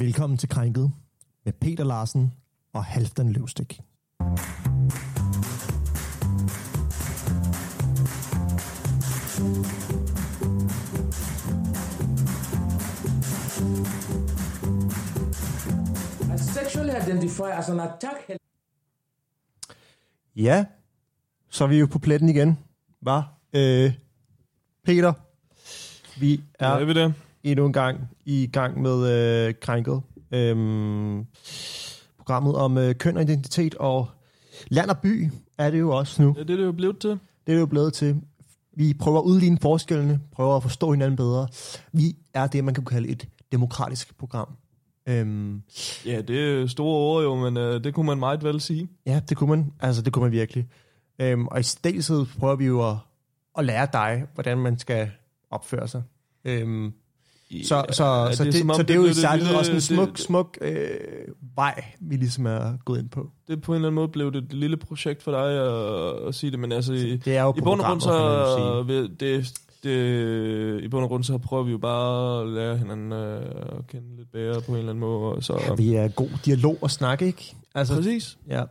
Velkommen til Krænket med Peter Larsen og Halfdan Løvstik. I sexually identify as an attack Ja, så er vi jo på pletten igen. Var øh, Peter, vi er Ja, er vi det? Endnu en gang i gang med øh, Krænket. Øhm, programmet om øh, køn og identitet og land og by er det jo også nu. Ja, det er det jo blevet til. Det er det jo blevet til. Vi prøver at udligne forskellene, prøver at forstå hinanden bedre. Vi er det, man kan kalde et demokratisk program. Øhm, Ja, det er store ord jo, men øh, det kunne man meget vel sige. ja, det kunne man. Altså, det kunne man virkelig. Øhm, og i stedet prøver vi jo at, at lære dig, hvordan man skal opføre sig. Øhm, så, så, er så, det, som om så det er jo det særligt lille- også en smuk, det, smuk øh, vej, vi ligesom er gået ind på. det på en eller anden måde blev det et lille projekt for dig at, at sige det, men altså i, Det er jo i bund og grund så vil- det, det, i bund og grund så prøver vi jo bare at lære hinanden øh, at kende lidt bedre på en eller anden måde. og Så, Ja, vi er god dialog og snak, ikke? Altså, Præcis. Ja.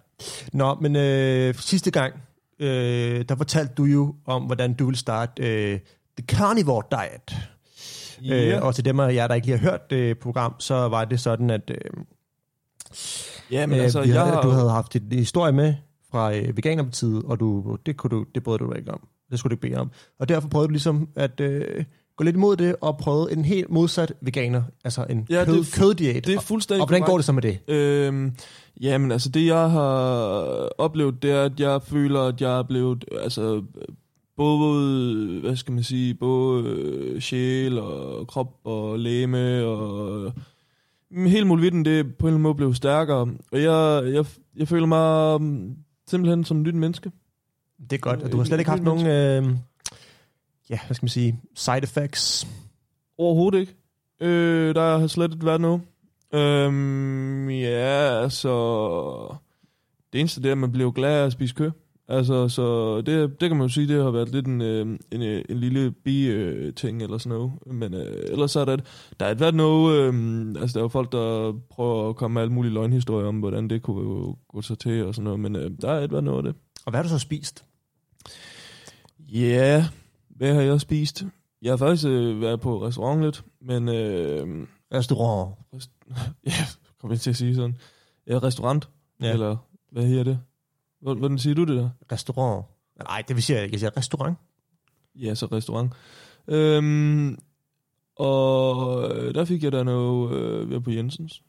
Nå, men øh, sidste gang, øh, der fortalte du jo om, hvordan du vil starte øh, The Carnivore Diet. Ja. Øh, og til dem af jer, der ikke lige har hørt det program, så var det sådan, at øh, ja, men øh, altså, jeg havde, har, du havde haft en historie med fra øh, Veganerpartiet, og du, det, kunne du, det brød du ikke om. Det skulle du ikke bede om. Og derfor prøvede du ligesom at øh, gå lidt imod det, og prøvede en helt modsat veganer, altså en Ja, kød, det er køddiæt. det er fuldstændig og hvordan går det så med det? Øhm, jamen, altså det jeg har oplevet, det er, at jeg føler, at jeg er blevet, altså både, hvad skal man sige, både øh, sjæl og krop og læme og mm, hele muligheden, det på en eller anden måde blevet stærkere. Og jeg, jeg, jeg føler mig mm, simpelthen som et nyt menneske. Det er godt, og du Øh, har slet ikke haft nogen, øh, ja, hvad skal man sige, side effects. Overhovedet ikke. Øh, der har slet ikke været noget. Øhm, ja, altså... Det eneste det er, at man bliver glad af at spise kød. Altså, så det, det kan man jo sige, det har været lidt en, øh, en, øh, en lille bi-ting eller sådan noget. Men øh, ellers er der, der har ikke været noget... Øh, altså, der er jo folk, der prøver at komme med alle mulige løgnhistorier om, hvordan det kunne gå, gå sig til og sådan noget. Men øh, der har ikke været noget af det. Og hvad har du så spist? Ja, yeah. hvad har jeg spist? Jeg har faktisk øh, været på restaurant lidt, men... Øh, Restaurant. Ja, kom jeg til at sige sådan. Ja, restaurant. Ja. Eller hvad her det? Hvor- Hvordan siger du det der? Restaurant. Nej, det vil sige, jeg siger restaurant. Ja, så restaurant. Øhm, og øh, der fik jeg da noget øh, ved på Jensens.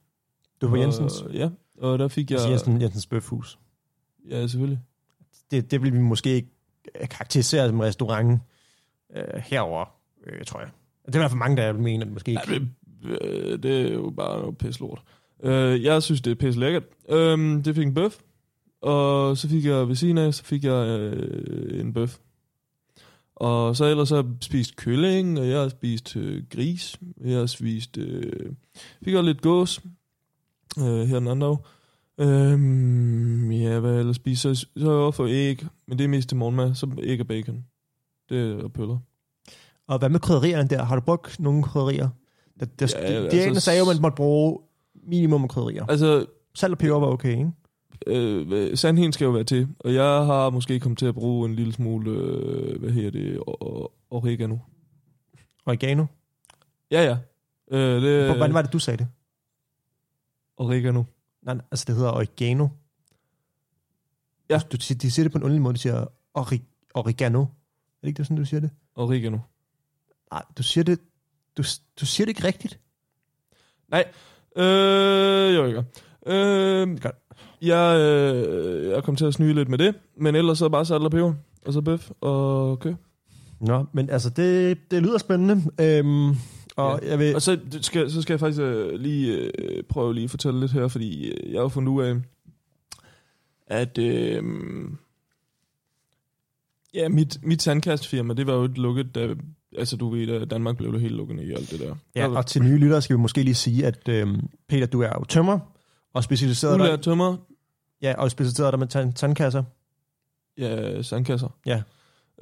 Du er på Jensens. Og, ja, og der fik jeg... Jeg Jensen, Jensens Bøfhus. Ja, selvfølgelig. Det, det vil vi måske ikke øh, karakterisere som restaurant øh, herover, øh, tror jeg. Det er i hvert fald mange, der vil mene, at det måske ikke... Ja, det, øh, det er jo bare noget pisse lort. Øh, jeg synes, det er pisse lækkert. Øhm, det fik en bøf. Og så fik jeg ved siden af, så fik jeg øh, en bøf. Og så ellers så har jeg spist kylling, og jeg har spist øh, gris. Jeg har spist... Øh, fik også lidt gås øh, her den anden dag. Øhm, ja, hvad jeg ellers spist? Så, så har jeg fået æg, men det er mest til morgenmad. Så æg og bacon. Det er pøller. Og hvad med krydderierne der? Har du brugt nogle krydderier? Der, der, Ja, altså- altså, sagde jo, at man måtte bruge minimum af krydderier. Altså, Salt og peber var okay, ikke? Øh, sandheden skal jo være til, og jeg har måske kommet til at bruge en lille smule, øh, hvad hedder det, oregano. Oregano. Ja, ja. Øh, det, Hvor- Hvordan var det, du sagde det? Oregano. Nej, nej, altså det hedder oregano. Ja. Du, de, siger det på en underlig måde, de siger ori, oregano. Er det ikke det, sådan, du siger det? Oregano. Nej, du siger det, du, du siger det ikke rigtigt. Øh, jo, ikke. Øh, Godt. Jeg, øh, jeg kom til at snyde lidt med det, men ellers så bare salt og peber, og så bøf og kød. Nå, men altså, det, det lyder spændende. Øhm, og Ja. jeg vil... Og så skal, så skal jeg faktisk øh, lige øh, prøve lige at fortælle lidt her, fordi øh, jeg har jo fundet ud af, at øh, ja, mit, mit sandkastfirma, det var jo et lukket, da, altså du ved, at Danmark blev det helt lukket i alt det der. Ja, og til nye lyttere skal vi måske lige sige, at øhm, Peter, du er jo tømmer, og specialiseret dig, tømmer, ja, og specialiseret dig med tand, tandkasser. ja, sandkasser. Ja.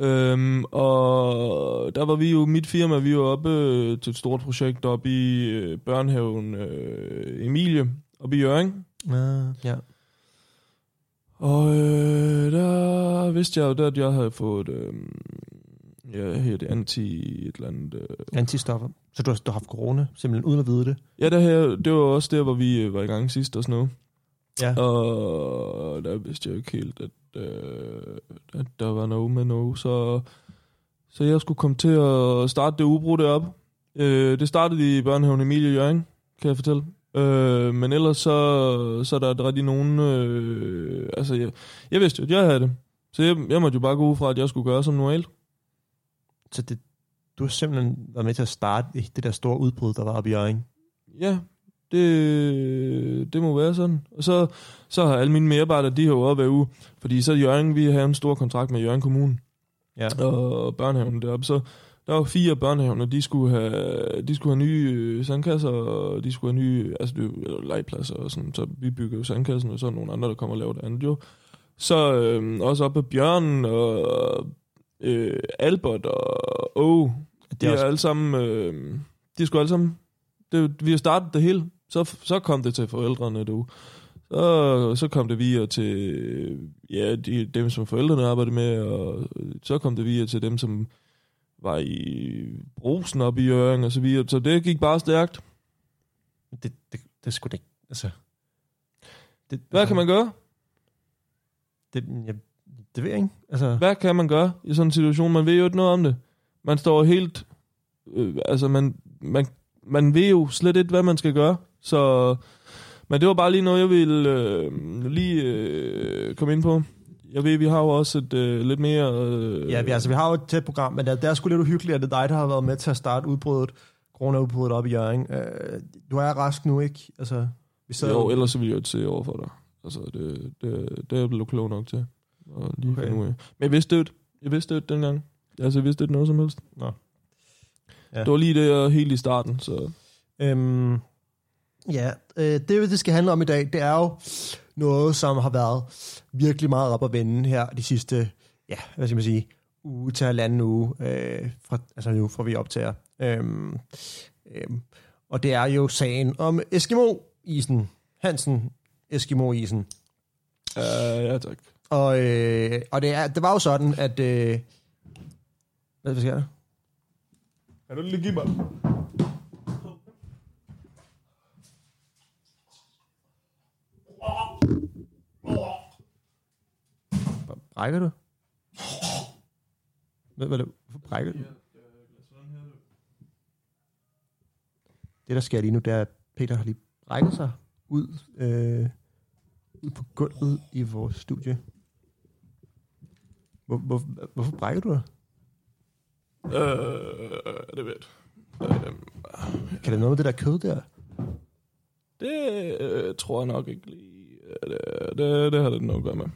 Øhm, og der var vi jo, mit firma, vi var oppe øh, til et stort projekt oppe i øh, børnehaven øh, Emilie, oppe i Jørgen. Ja, ja. Og øh, der vidste jeg jo, at jeg havde fået, øh, ja, her det anti et eller andet. Øh. Antistoffer. Så du har, du har haft corona, simpelthen uden at vide det? Ja, det, her, det var også der, hvor vi øh, var i gang sidst og sådan noget. Ja. Og der vidste jeg jo ikke helt, at, øh, at der var noget med noget. Så, så jeg skulle komme til at starte det ubrud op. Øh, det startede i børnehaven Emilie Jørgen, kan jeg fortælle. Øh, men ellers så, så er der rigtig nogen... Øh, altså, jeg, jeg vidste jo, at jeg havde det. Så jeg, jeg måtte jo bare gå ud fra, at jeg skulle gøre som normalt. Så det, du har simpelthen været med til at starte det der store udbrud, der var oppe i Jørgen. Ja, det, det må være sådan. Og så, så har alle mine medarbejdere, de har jo været ude. Fordi så Jørgen, vi har en stor kontrakt med Jørgen Kommune Ja. og børnehaven deroppe. Så der var fire børnehaven, og de skulle have, de skulle have nye øh, sandkasser, og de skulle have nye altså det, er eller legepladser og sådan. Så vi bygger jo sandkassen, og så er nogle andre, der kommer og laver det andet jo. Så øh, også op på Bjørn og øh, Albert og Åge, Det de er er også, alle sammen, øh, de skulle alle sammen, det, vi har startet det hele, så, så kom det til forældrene, du. Så, så kom det videre til ja, de, dem, som forældrene arbejdede med, og så kom det videre til dem, som var i brusen op i Jørgen og så videre. Så det gik bare stærkt. det, det, det skulle det ikke. Altså, det, Hvad altså, kan man gøre? Det, jeg, det ved jeg ikke. Altså, Hvad kan man gøre i sådan en situation? Man ved jo ikke noget om det. Man står helt... Øh, altså, man, man, man ved jo slet ikke, hvad man skal gøre. Så... Men det var bare lige noget, jeg ville øh, lige øh, komme ind på. Jeg ved, vi har jo også et øh, lidt mere... Øh, ja, vi, altså, vi har jo et tæt program, men det, det er sgu lidt uhyggeligt, at det er dig, der har været med til at starte udbruddet, corona-udbruddet op i Jørgen. Øh, du er rask nu, ikke? Altså, vi sad Jo, ellers ville jeg jo ikke se over for dig. Altså, det, det, det er jeg blevet klog nok til. Og lige Okay. af. Men jeg vidste det. Jeg vidste det dengang. Altså, jeg vidste ikke noget som helst. Nå. Ja. Det var lige det helt i starten, så... Øhm, ja, øh, det det skal handle om i dag, det er jo noget, som har været virkelig meget op at vende her de sidste, ja, hvad skal man sige, uge til halvanden uge, øh, fra, altså nu får vi optager. Øhm, øhm, og det er jo sagen om Eskimo-isen, Hansen Eskimo-isen. Uh, ja, tak. Og, øh, og det, er, det var jo sådan, at... Øh, hvad hvad sker der? Kan du lige give mig? Brækker du? Hvad, hvad, hvorfor brækker du? Det, der sker lige nu, det er, at Peter har lige brækket sig ud, øh, ud på gulvet i vores studie. Hvor, hvor, hvorfor brækker du dig? Øh, det ved jeg. Øh, Kan det noget med det der kød der? det øh, tror jeg nok ikke lige. Det, det, det har det nok at gøre med.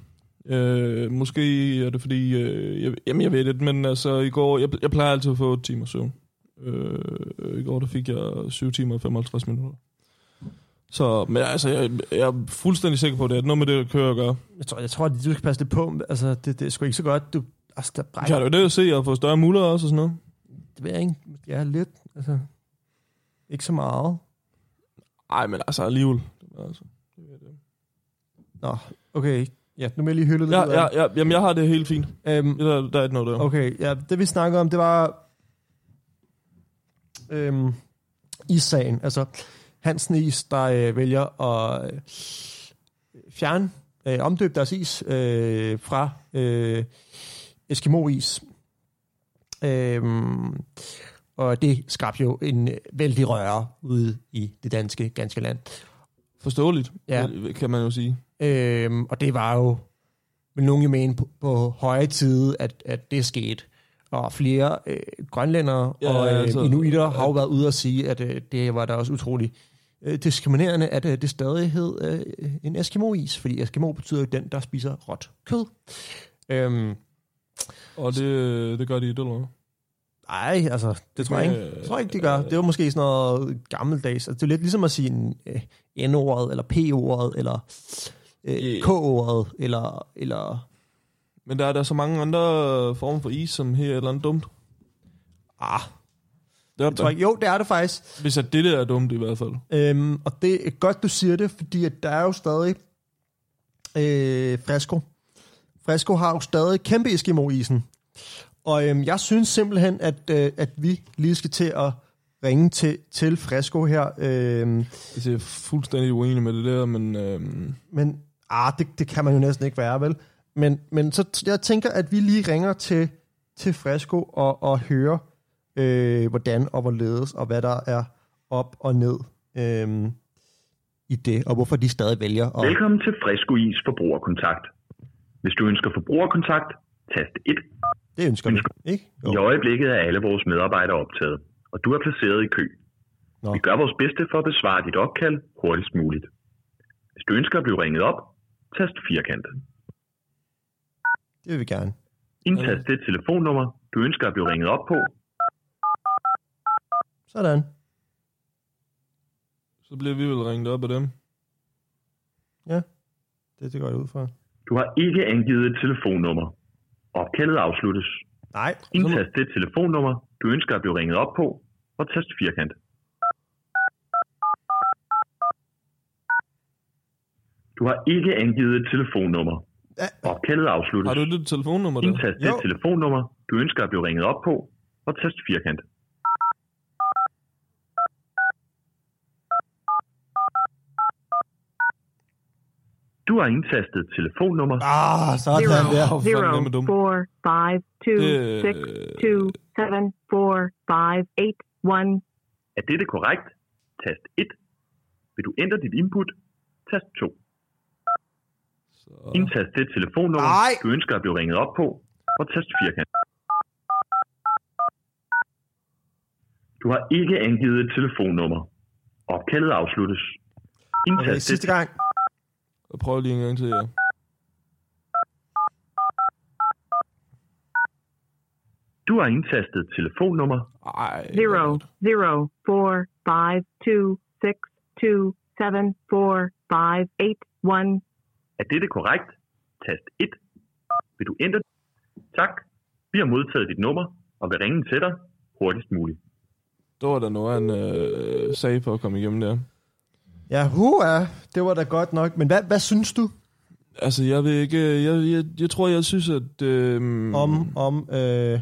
Øh, måske er det fordi, øh, jeg, jamen jeg ved det, men altså i går, jeg, jeg plejer altid at få 8 timer søvn. Øh, I går der fik jeg 7 timer og 55 minutter. Så, men altså, jeg, jeg er fuldstændig sikker på, at det er noget med det, der kører at gøre. Jeg tror, jeg tror at du skal passe lidt på. Altså, det, det er sgu ikke så godt. Du, altså, der brækker, du det at se og få større muller også og sådan noget? det ved jeg ikke. Ja, lidt. Altså, ikke så meget. Nej, men altså alligevel. Altså, det ved jeg. Nå, okay. Ja, nu må jeg lige hylde lidt. ja, ja, ja, jamen jeg har det helt fint. Øhm, Der, der er ikke noget der. Okay, ja, det vi snakkede om, det var øhm, issagen. Altså, Hansen Is, der øh, vælger at øh, fjerne, øh, omdøbe deres is øh, fra øh, Eskimo-is. Øhm, og det skabte jo en øh, vældig røre ude i det danske, ganske land. Forståeligt, ja. kan man jo sige. Øhm, og det var jo, vil nogen jo mene, på, på høje tid, at, at det skete. Og flere øh, grønlændere Ja, og øh, altså, inuitter har jo været ude og sige, at øh, det var da også utroligt øh, diskriminerende, at øh, det stadig hed øh, en Eskimo-is, fordi Eskimo betyder jo den, der spiser råt kød. Øhm, Og det, det gør de ikke, eller hvad? ej, altså, det tror jeg ikke. Jeg tror ikke, det gør. Det var måske sådan noget gammeldags. Altså, det er lidt ligesom at sige en, øh, N-ordet, eller P-ordet, eller øh. K-ordet, eller, eller Men der er der så mange andre former for is, som her er eller andet dumt. Ah, Det er tror det. ikke. Jo, det er det faktisk. Hvis at det der er dumt i hvert fald. Øhm, og det er godt, du siger det, fordi at der er jo stadig øh, Fresco. Fresco har jo stadig kæmpe Eskimo-isen. Og øhm, jeg synes simpelthen, at, øh, at vi lige skal til at ringe til, til Fresco her. Øhm, jeg er fuldstændig uenig med det der, men øhm, men ah, det, det kan man jo næsten ikke være, vel? Men, men så jeg tænker, at vi lige ringer til, til Fresco og, og hører, øh, hvordan og hvorledes, og hvad der er op og ned øh, i det, og hvorfor de stadig vælger at... Velkommen til Fresco Is forbrugerkontakt. Hvis du ønsker forbrugerkontakt, tast 1. Det ønsker vi, ikke? I øjeblikket er alle vores medarbejdere optaget, og du er placeret i kø. Nå. Vi gør vores bedste for at besvare dit opkald hurtigst muligt. Hvis du ønsker at blive ringet op, tast firkant. Det vil vi gerne. Indtast det telefonnummer, du ønsker at blive ringet op på. Sådan. så bliver vi vel ringet op af dem. Ja, det, det går jeg ud fra. Du har ikke angivet et telefonnummer. Opkaldet afsluttes. Nej, Indtast det telefonnummer, du ønsker at blive ringet op på, og tast firkant. Du har ikke angivet et telefonnummer. Ja. Opkaldet afsluttes. Har du det telefonnummer der? Indtast det telefonnummer, du ønsker at blive ringet op på, og tast firkant. Du har indtastet telefonnummer. ah, sådan Zero, der. Hvor fanden er man dum? four, five, two, Det- six, two, seven, four, five, eight, one. Er dette korrekt? Tast 1. Vil du ændre dit input? Tast 2. Så, Indtast det telefonnummer, Nej. du ønsker at blive ringet op på, og tast firkant. Du har ikke angivet et telefonnummer. Opkaldet afsluttes. Indtast Okay, det sidste gang. jeg prøver lige en gang til, ja. Du har indtastet telefonnummer. Ej, Zero, godt. zero, four, five, two, six, two, seven, four, five, eight, one. Er dette korrekt? Tast 1. Vil du ændre Tak. Vi har modtaget dit nummer og vil ringe til dig hurtigst muligt. Det var der noget, han øh, sagde for at komme igennem der. Ja, hua, det var da godt nok. Men hvad, hvad synes du Altså, jeg ved ikke... Jeg, jeg, jeg tror, jeg synes, at... Øh, om, om, øh,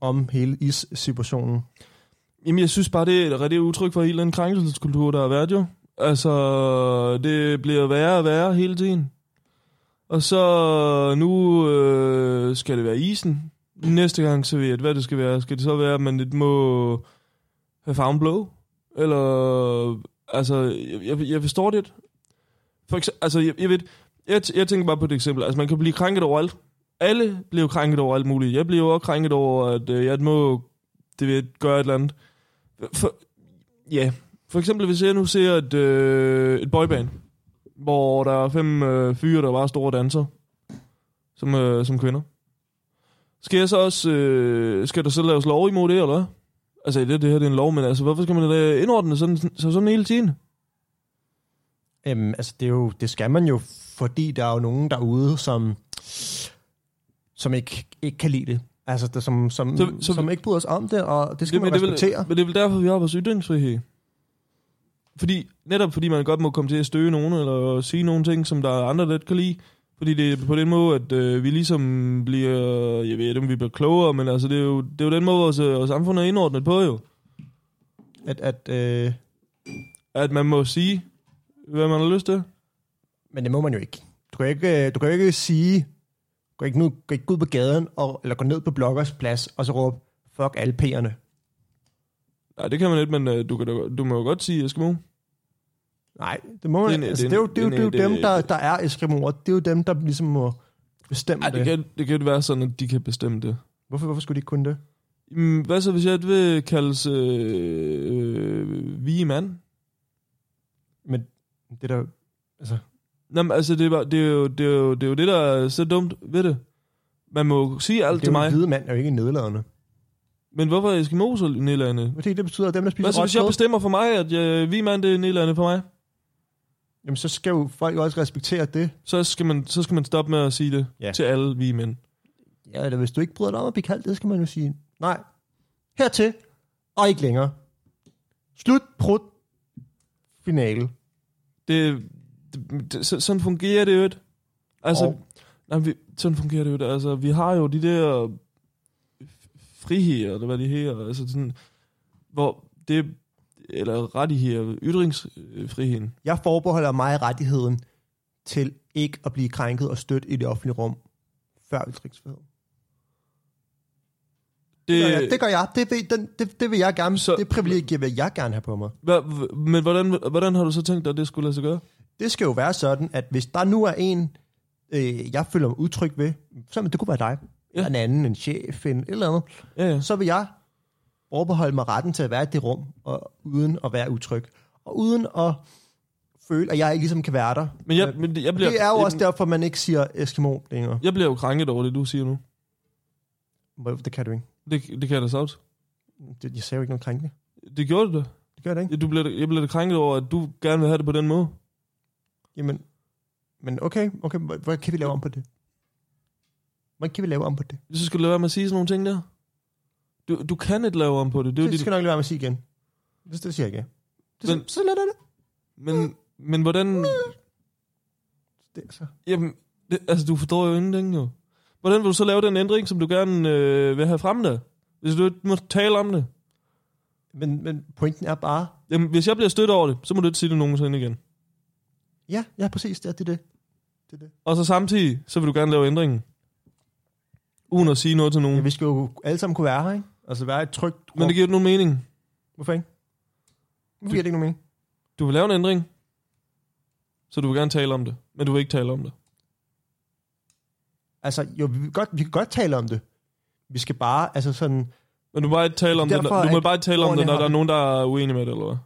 om hele is-situationen? Jamen, jeg synes bare, det er et rigtig udtryk for hele den krænkelseskultur, der har været jo. Altså, det bliver værre og værre hele tiden. Og så nu øh, skal det være isen. Næste gang så ved jeg, hvad det skal være. Skal det så være, at man lidt må have farven blå? Eller, altså, jeg, jeg, jeg forstår det. For eksempel, altså, jeg, jeg ved, jeg, jeg tænker bare på et eksempel. Altså, man kan blive krænket over alt. Alle bliver krænket over alt muligt. Jeg bliver også krænket over, at øh, jeg må det ved, gøre et eller andet. For, ja, for eksempel hvis jeg nu ser et, øh, et boyband, hvor der er fem øh, fyre, der bare store danser, som, øh, som kvinder. Skal jeg så også, øh, skal der så laves lov imod det, eller hvad? Altså, det, det her det er en lov, men altså, hvorfor skal man da indordne sådan, så sådan hele tiden? Øhm, altså, det, er jo, det skal man jo, fordi der er jo nogen derude, som, som ikke, ikke kan lide det. Altså, der, som, som, Så- så, som ikke bryder sig om det, og det skal det, man men, det er respektere. vel, men det er vel derfor, vi har vores ytringsfrihed. Fordi, netop fordi man godt må komme til at støge nogen, eller sige nogle ting, som der er andre, der kan lide. Fordi det er på den måde, at øh, vi ligesom bliver, jeg ved ikke, om vi bliver klogere, men altså, det er jo, det er jo den måde, vores, øh, vores samfund er indordnet på jo. At, at, øh, At man må sige, hvad man har lyst til. men det må man jo ikke. Du kan ikke, øh, du kan jo ikke sige, du kan ikke, nu, du kan ikke gå ud på gaden, og, eller gå ned på bloggers plads, og så råbe, fuck alle P'erne. Nej, det kan man ikke, men øh, du, kan, da- du må jo godt sige Eskimo. Nej, det må man Det er en- altså, det det, er er jo, det, er jo, det er jo det er en- dem, der, der er Eskimoer. Det er jo dem, der ligesom må bestemme Nej, det det. kan, det kan ikke være sådan, at de kan bestemme det. Hvorfor, hvorfor skulle de ikke kunne det? Mm, Hvad så, hvis jeg vil kaldes øh, øh, vige mand? Men det der, altså, Nå, men altså, det er, bare- det, er jo, det, er jo, det er jo det, der er så dumt ved det. Man må jo sige alt det til er jo mig. en hvide mand, er jo ikke nedladende. Men hvorfor er Eskimo så nedladende? Fordi det betyder, at dem, der spiser Hvad så, hvis jeg bestemmer for mig, at jeg, vi mand det er nedladende for mig? Jamen, så skal jo folk jo også respektere det. Så skal man, så skal man stoppe med at sige det Ja. til alle vi mænd. Ja, eller hvis du ikke bryder dig om at blive kaldt det, skal man jo sige, nej, hertil, og ikke længere. Slut, prut, finale. Det, det, det så, sådan fungerer det jo ikke. Altså, Og- nej, vi, sådan fungerer det jo ikke. Altså, vi har jo de der friheder, eller hvad de hedder, altså sådan, hvor det, eller rettigheder, ytringsfriheden. Jeg forbeholder mig rettigheden til ikke at blive krænket og stødt i det offentlige rum før ytringsfrihed. Det, gør jeg. det gør jeg. Det vil, den, det, det vil jeg gerne. Så, det privilegie vil jeg gerne have på mig. Hva, men hvordan, hvordan har du så tænkt dig, at det skulle lade sig gøre? Det skal jo være sådan, at hvis der nu er en, øh, jeg føler mig utryg ved, så det kunne være dig. Ja. en anden, en chef, en et eller andet, Ja, ja. så vil jeg overbeholde mig retten til at være i det rum, og uden at være utryg. Og uden at føle, at jeg ikke ligesom kan være der. Men jeg, Øh, men jeg bliver, det er jo også derfor, man ikke siger Eskimo længere. Jeg bliver jo krænket over det, du siger nu. Hvor- Det kan du ikke. Det, det kan jeg da sagt. Det, jeg sagde jo ikke noget krænkende. Det gjorde du da. Det gør det ikke. Du blev, jeg blev da krænket over, at du gerne vil have det på den måde. Jamen, men okay, okay, hvordan kan vi lave om på det? Hvordan kan vi lave om på det? Så skal du lade være med at sige sådan nogle ting der. Du, du kan ikke lave om på det. Det er Det dit, skal jeg nok lade være med at sige igen. Det, det siger jeg ikke. Det, Men- men, så lad det. men, men hvordan... det er så. Jamen, det, altså, du forstår jo ingenting jo. Hvordan vil du så lave den ændring, som du gerne øh, vil have frem der? Hvis du ikke må tale om det. Men, men pointen er bare, Jamen, hvis jeg bliver stødt over det, så må du ikke sige det nogensinde igen. ja, ja, præcis, det er det. er det. det, er det. Og så samtidig, så vil du gerne lave ændringen. Uden at sige noget til nogen. Ja, vi skal jo alle sammen kunne være her, ikke? Altså være et trygt rum. Men det giver ikke nogen mening. Hvorfor ikke? Hvorfor giver det ikke nogen mening? Du vil lave en ændring, så du vil gerne tale om det, men du vil ikke tale om det. Altså, jo, vi, vil godt, vi kan godt tale om det. Vi skal bare, altså sådan, Men du må bare ikke tale om det, Derfor du må er bare ikke tale om det, ordene når der er nogen, der er uenige med det, eller hvad?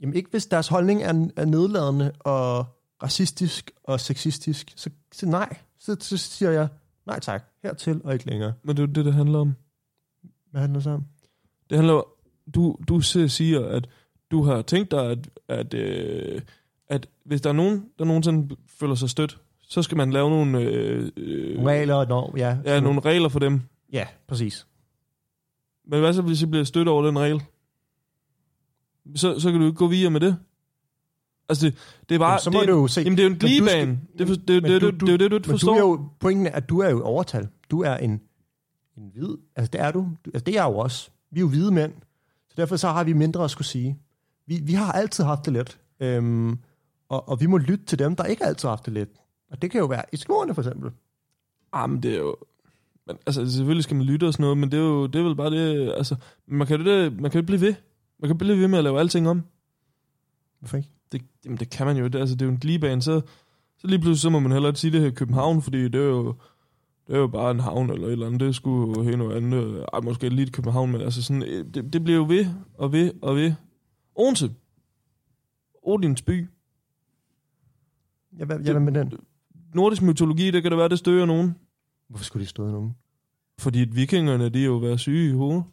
jamen ikke hvis deres holdning er, er nedladende og racistisk og sexistisk, så, så nej. Så, så siger jeg, nej tak, hertil og ikke længere. Men det er jo det, det handler om. Hvad handler det om? Det handler om, du, du siger, at du har tænkt dig, at, at, øh, at hvis der er nogen, der nogensinde føler sig stødt, så skal man lave nogle, øh, øh, Regler og norm, ja. ja, nogle regler for dem. Ja, præcis. Men hvad så, hvis jeg bliver stødt over den regel? Så, så kan du ikke gå videre med det. Altså, det, det er bare... Jamen, så må det, du jo se. Jamen, det er jo en glidebane. Det, er jo det, du ikke Men du forstår. er jo, pointen er, at du er jo overtal. Du er en, en hvid, altså det er du. Altså det er jeg jo også. Vi er jo hvide mænd, så derfor så har vi mindre at skulle sige. Vi, vi har altid haft det let, øhm, og, og vi må lytte til dem, der ikke altid har haft det let. Og det kan jo være Eskimoerne for eksempel. Ah, men det er jo... Men, altså, selvfølgelig skal man lytte og sådan noget, men det er jo det er vel bare det... Altså, man kan jo det, man kan jo blive ved. Man kan blive ved med at lave alting om. Hvorfor ikke? Det, jamen, det kan man jo ikke. Altså, det er jo en glidebane. Så, så lige pludselig så må man heller ikke sige det her i København, fordi det er jo... Det er jo bare en havn eller et eller andet. Det skulle jo helt noget andet. Ej, måske lige i København, men altså sådan... øh, Det, det bliver jo ved og ved og ved. Odense. Odins by. Ja, hvad, ja, hvad med den? Nordisk mytologi, det kan det være, det støger nogen. Hvorfor skulle de stå i nogen? Fordi vikingerne, de er jo været syge i hovedet.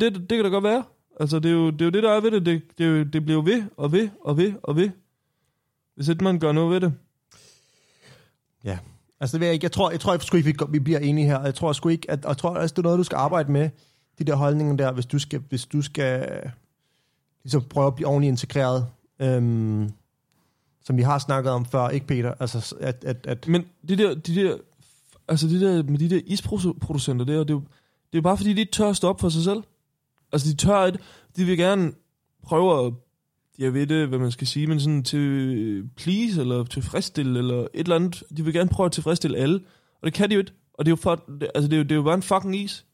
Det, det kan da godt være. Altså, det er jo det, er jo det der er ved det. Det, det, det bliver jo ved og ved og ved og ved. Hvis ikke man gør noget ved det. Ja. Altså det ved jeg ikke. Jeg tror, jeg tror sgu ikke, vi, vi bliver enige her. Jeg tror sgu ikke, at, og jeg tror også, det er noget, du skal arbejde med. De der holdninger der, hvis du skal, hvis du skal ligesom prøve at blive ordentligt integreret. Øhm, som vi har snakket om før, ikke Peter? Altså, at, at, at Men de der, de der, altså de der, med de der isproducenter der, det er jo, det er jo bare fordi, de ikke tør at stoppe for sig selv. Altså, de tør ikke, de vil gerne prøve at, jeg ved det, hvad man skal sige, men sådan til please, eller tilfredsstille, eller et eller andet. De vil gerne prøve at tilfredsstille alle, og det kan de jo ikke. Og det er jo, for, det, altså, det er jo, det er jo bare en fucking is.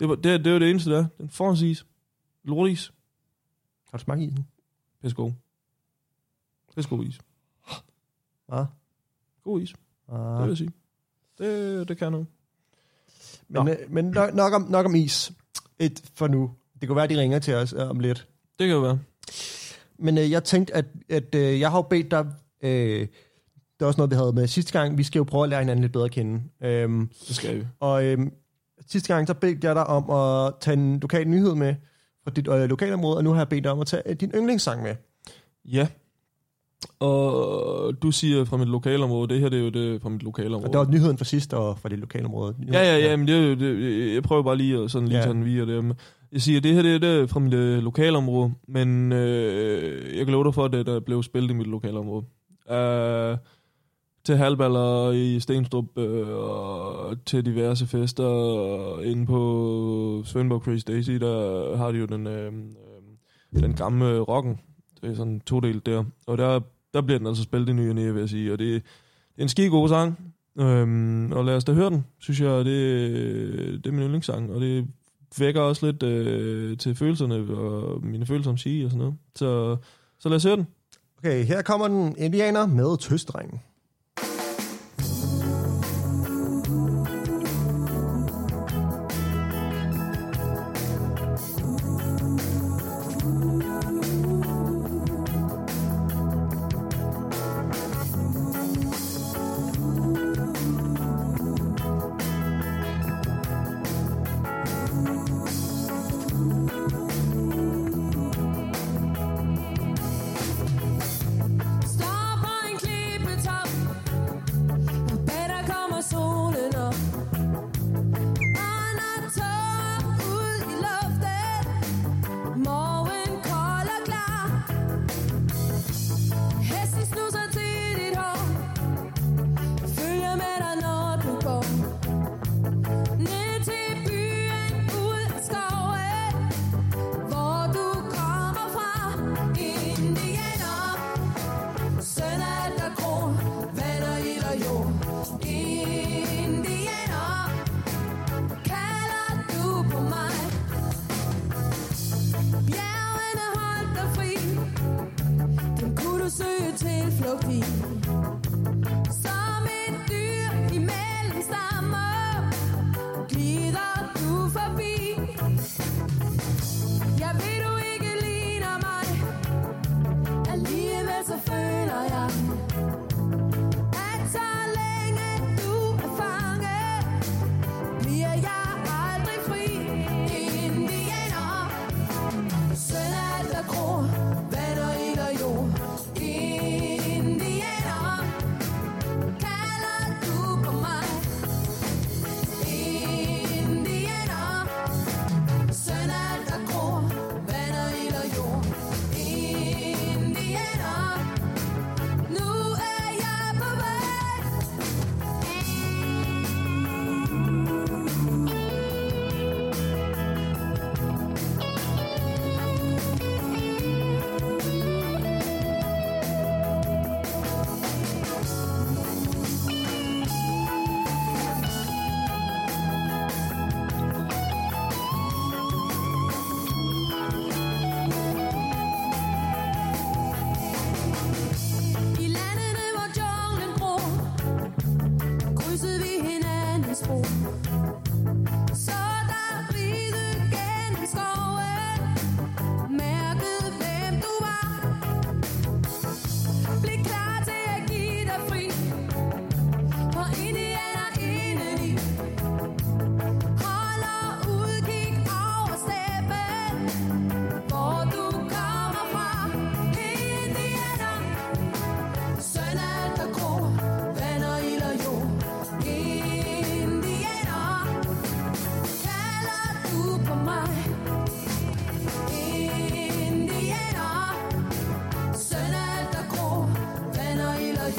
Det er, det er, det er jo det eneste, der er. Den forårsis. Lortis. har du smagt i den? Pissegod. Pissegod is. Ja. God is, det vil Ah. jeg sige. Det, det kan noget. Men, øh, men nok, nok, om, nok om is. Et for nu. Det kunne være, de ringer til os øh, om lidt. Det kan jo være. Men øh, jeg tænkte, at, at øh, jeg har jo bedt dig... Øh, det er også noget, vi havde med sidste gang. Vi skal jo prøve at lære hinanden lidt bedre at kende. Øhm, Det skal vi. og øhm, sidste gang, så bedte jeg dig om at tage en lokal nyhed med fra dit øh, lokalområde, og nu har jeg bedt dig om at tage øh, din yndlingssang med. Ja. Og du siger fra mit lokalområde, det her det er jo det fra mit lokalområde. Og der var nyheden fra sidst, og fra dit lokalområde. Ja, ja, ja, men det, er jo- det, jeg prøver bare lige at sådan lige Ja. tage den via det. Jeg siger, det her det er det fra mit øh, lokalområde, men øh, jeg kan love dig for, at det der blev spillet i mit lokalområde. Uh, til halvballer i Stenstrup øh, og til diverse fester og inde på Svendborg Crazy Daisy, der har de jo den, øh, øh, den gamle rocken. Det er sådan to del der. Og der, der bliver den altså spillet i ny og næ, vil jeg sige. Og det, det er en skide god sang. Øhm, og lad os da høre den, synes jeg, det, det er min yndlingssang, og det vækker også lidt øh, til følelserne, og mine følelser om sige og sådan noget. Så, så lad os høre den. Okay, her kommer den indianer med tøstdrengen.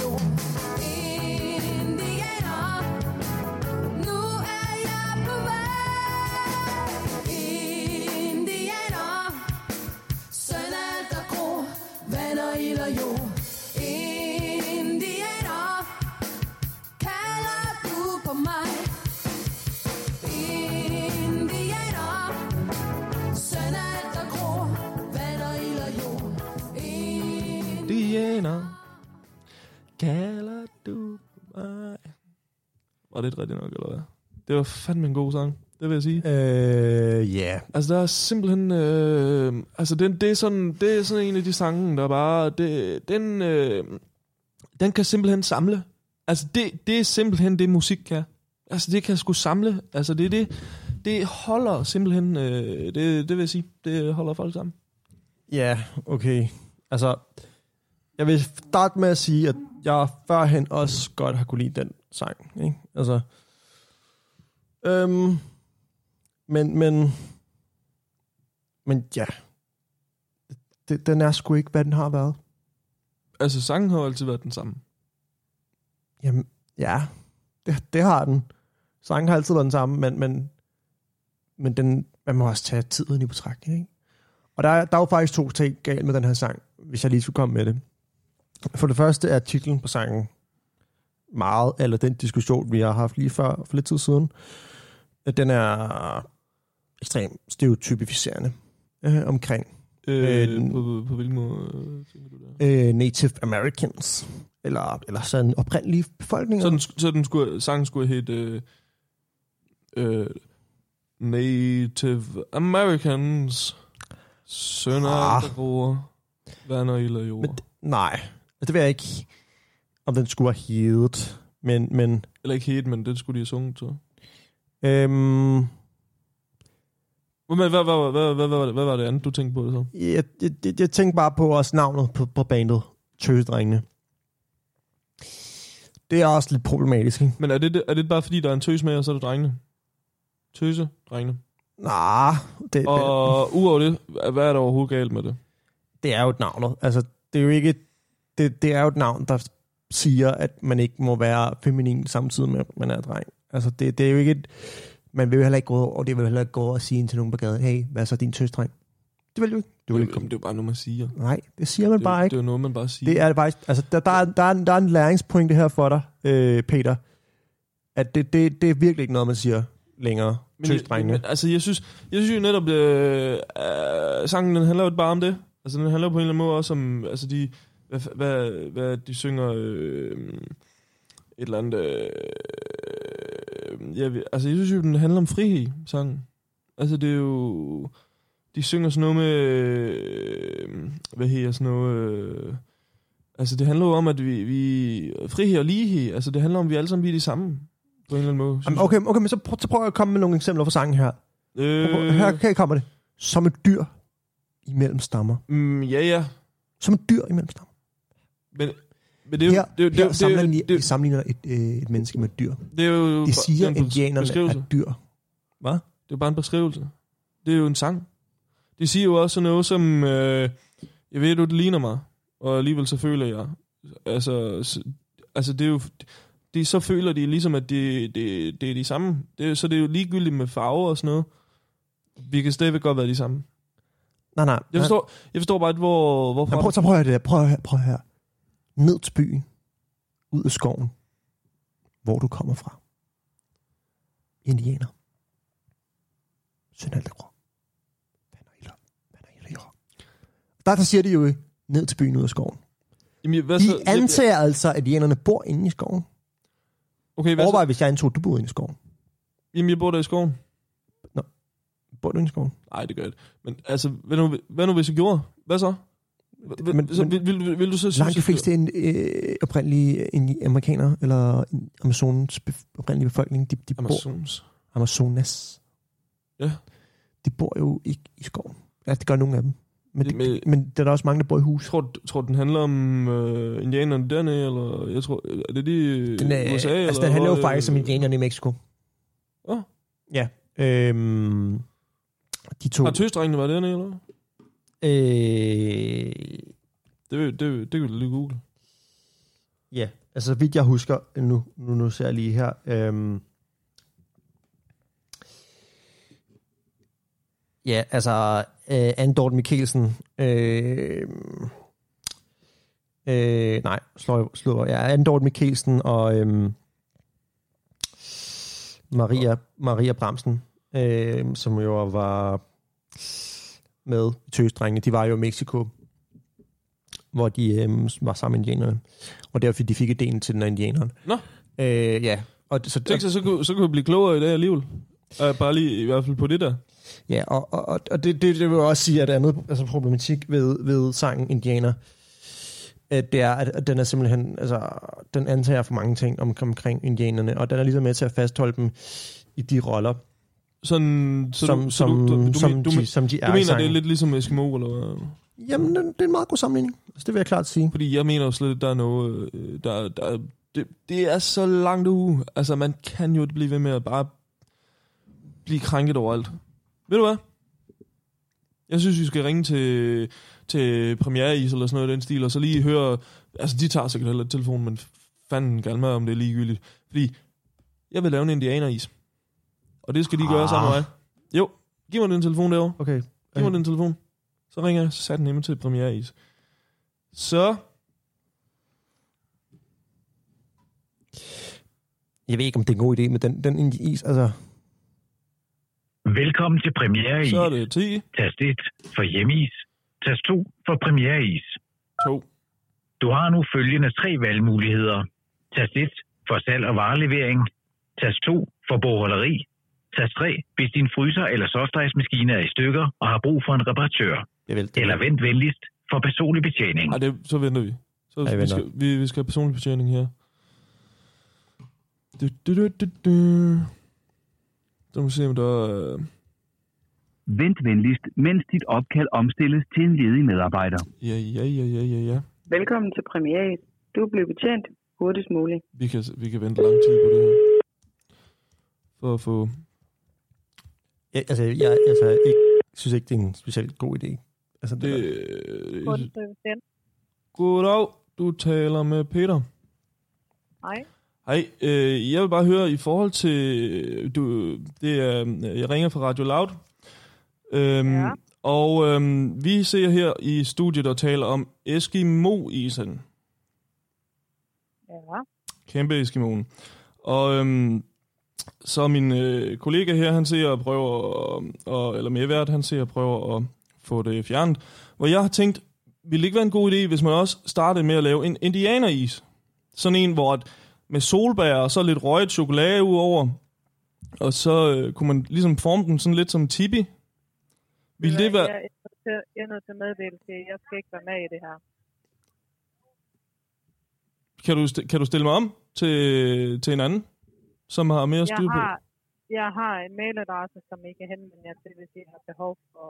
Og Var det rigtigt nok, eller hvad? Det var fandme en god sang, det vil jeg sige. Øh, ja. Altså, der er simpelthen... Øh, altså, den, det, er sådan, det er sådan en af de sange, der bare... Det, den, øh, den kan simpelthen samle. Altså, det, det er simpelthen det, musik kan. Altså, det kan sgu samle. Altså, det er det... det holder simpelthen, øh, det, det vil jeg sige, det holder folk sammen. Ja, okay. Altså, jeg vil starte med at sige, at jeg førhen også godt har kunne lide den sang. Ikke? Altså, øhm, men, men, men ja, det, den er sgu ikke, hvad den har været. Altså, sangen har jo altid været den samme. Jamen, ja, det, det har den. Sangen har altid været den samme, men, men, men den, man må også tage tiden i betragtning. Ikke? Og der, er- der er jo faktisk to ting galt med den her sang, hvis jeg lige skulle komme med det. For det første er titlen på sangen meget, eller den diskussion, vi har haft lige før, for lidt tid siden, at den er ekstremt stereotypificerende øh, omkring Øh, Øh, på, på, på hvilken måde øh, tænker du der? øh, Native Americans, eller, eller sådan oprindelige befolkninger. Så den, så den skulle, sangen skulle hedde øh, øh, Native Americans, sønner Ah. bruger vand og ild og jord. Men Nej, det ved jeg ikke, om den skulle have heddet. Men, men Eller ikke helt, men det skulle de have sunget til. øhm, Men hvad, hvad, hvad, hvad, hvad, hvad, var det andet, du tænkte på det så? jeg, jeg, jeg, tænkte bare på også navnet på, på bandet, Tøsedrengene. Det er også lidt problematisk, ikke? Men er det, er det bare fordi, der er en tøs med, og så er det drengene? Tøse, drengene. Nej, det, det, Og udover det, hvad er der overhovedet galt med det? det er jo et navn. Altså, det er jo ikke... Det, det er jo et navn, der siger, at man ikke må være feminin samtidig med, at man er dreng. Altså, det, det er jo ikke et... Man vil jo heller ikke gå over, og det vil heller ikke gå over og sige til nogen på gaden, hey, hvad er så din tøsdreng? Det vil du ikke. Du vil ikke komme. det er jo bare noget, man siger. Nej, det siger man Det, bare ikke. det er jo noget, man bare siger. Det er det faktisk, altså der, der, er, der, er, en- der er en læringspointe her for dig, øh, Peter, at det, det, det er virkelig ikke noget, man siger længere, tøsdrengene. men, altså, jeg synes, jeg synes jo netop, øh, øh, sangen den handler jo bare om det. Altså, den handler på en eller anden måde også om, altså, de, hvad, hvad, hvad de synger, øh, et eller andet, øh, jeg, altså, jeg synes jo, den handler om frihed, sangen. Altså, det er jo, de synger sådan noget med, øh, hvad hedder sådan noget, øh, altså, det handler jo om, at vi, vi frihed og lighed, altså, det handler om, at vi alle sammen vi er de samme, på en eller anden måde. Jamen, okay, okay, men så prøv, så prøv at komme med nogle eksempler fra sangen her. Øh, Her kan kommer det. Som et dyr imellem stammer. Mm, ja, ja. Som et dyr imellem stammer. Men, men det er jo... Her, det, er det, er her det, er sammenligner, jo- de, det, sammenligner et, øh, et menneske med et dyr. det er jo... De siger, det er en indianerne beskrivelse. er dyr. Hvad? Det er jo bare en beskrivelse. Det er jo en sang. De siger jo også noget som... Øh, jeg ved, du det ligner mig, og alligevel så føler jeg... Altså, altså det er jo... De, så føler de ligesom, at det de, det er de samme. Det, så det er jo ligegyldigt med farver og sådan noget. Vi kan stadigvæk godt være de samme. Nej, nej. Jeg nej. forstår, jeg forstår bare hvor, hvorfor... Ja, prøv, så prøv at høre det der. Prøv prøv at høre. Ned til byen. Ud af skoven. Hvor du kommer fra. Indianer. Jord. Der, der siger de jo ned til byen ud af skoven. Jamen, hvad De så, antager altså, at indianerne bor inde i skoven. okay, hvad Overvej, så? hvis jeg antog, at du boede inde i skoven. Jamen, jeg bor der i skoven. Bor du inde i skoven? Nej, det gør jeg ikke. Men altså, hvad nu, hvad nu hvis jeg gjorde? Hvad så? Men- så, vil, vil, vil du så synes, Langt de fleste ind, øh, oprindelige ind, amerikanere, eller Amazonens bef- oprindelige befolkning, de, de bor Amazons. Amazonas. Ja. De bor jo ikke i skoven. Ja, det gør nogle af dem. Men, det, Men- men der er også mange, der bor i hus. Tror, tror den handler om øh, indianerne dernede, eller jeg tror, er det de Den, er, USA? altså, eller den handler jo hvor, faktisk om øh, indianerne i Mexico. Åh. Ja. Øhm, de to... Har tøsdrengene været dernede, eller? Øh, Det, det, det kan du lige google. ja, altså så vidt jeg husker, nu, nu, nu ser jeg lige her. Øhm, ja, altså øh, Andort Mikkelsen. Øh, øh, nej, slår, slår ja, Andort Mikkelsen og øhm, Maria, Maria Bramsen, øh, som jo var med Tøsdrengene. De var jo i Mexico, hvor de øh, var sammen med indianerne. Og derfor de fik ideen til den af indianeren. Nå. Øh, ja. Og, så, Tænk så, så, kunne, så kunne vi blive klogere i dag alligevel. Uh, bare lige i hvert fald på det der. Ja, og, og, og- og det, det, det vil også sige, at andet altså problematik ved, ved sangen Indianer, at det er, at den er simpelthen, altså, den antager for mange ting om, omkring indianerne, og den er ligesom med til at fastholde dem i de roller, Sådan, så som, du, så som, du, du, du, som, du, de, som de er du mener, det er lidt ligesom Eskimo, eller hvad? Jamen, det, det er en meget god sammenligning. Altså, det vil jeg klart sige. Fordi jeg mener jo slet, at der er noget... øh, Der, der, det, det er så langt uge. Altså, man kan jo ikke blive ved med at bare blive krænket overalt. Ved du hvad? Jeg synes, vi skal ringe til, til premiereis eller sådan noget i den stil, og så lige høre... Altså, de tager sikkert heller telefonen, men fanden gerne med, om det er ligegyldigt. Fordi jeg vil lave en indianeris. Og det skal de gøre Ah. sammen med mig. Jo, giv mig den telefon derovre. Okay. Giv mig den telefon. Så ringer jeg, så satte den til premiereis. Så Jeg ved ikke, om det er en god idé med den, den is. Altså, Velkommen til Premiere Så er det 10, Tast 1 for hjemmeis. Tast 2 for premiereis. 2. Du har nu følgende tre valgmuligheder. Tast 1 for salg og varelevering. Tast 2 for bogholderi. Tast 3, hvis din fryser eller softice-maskine er i stykker og har brug for en reparatør. jeg vil, Eller vent venligst for personlig betjening. Ej, det, så venter vi. Så Ja, vi, skal, vi, vi skal have personlig betjening her. Du, du, du, du, du. Så må vi se, om der er... Vent venligst, mens dit opkald omstilles til en ledig medarbejder. Ja, ja, ja, ja, ja, ja. Velkommen til Premiere. Du bliver betjent hurtigst muligt. Vi kan, vi kan vente lang tid på det her. For at få... Ja, altså, jeg altså, ikke, synes ikke, det er en specielt god idé. Altså, det, Det, betjent. goddag, du taler med Peter. Hej. Hej, øh, jeg vil bare høre i forhold til, du, det er, jeg ringer fra Radio Loud, øhm, Ja. og øhm, vi ser her i studiet og taler om Eskimo-isen, Ja. kæmpe Eskimoen. Og øhm, så min øh, kollega her, han ser og prøver, at, og, eller medvært, han ser og prøver at få det fjernet. Hvor jeg har tænkt, ville det ikke være en god idé, hvis man også startede med at lave en indianeris? Sådan en, hvor at, med solbær og så lidt røget chokolade udover. Og så øh, kunne man ligesom forme den sådan lidt som tibi. Vil det være... Jeg er til, jeg er nødt til at meddele til, at jeg skal ikke være med i det her. Kan du, kan du stille mig om til, til en anden, som har mere styr Jeg på det? har, jeg har en mailadresse, som I kan henvende jer til, hvis I har behov for,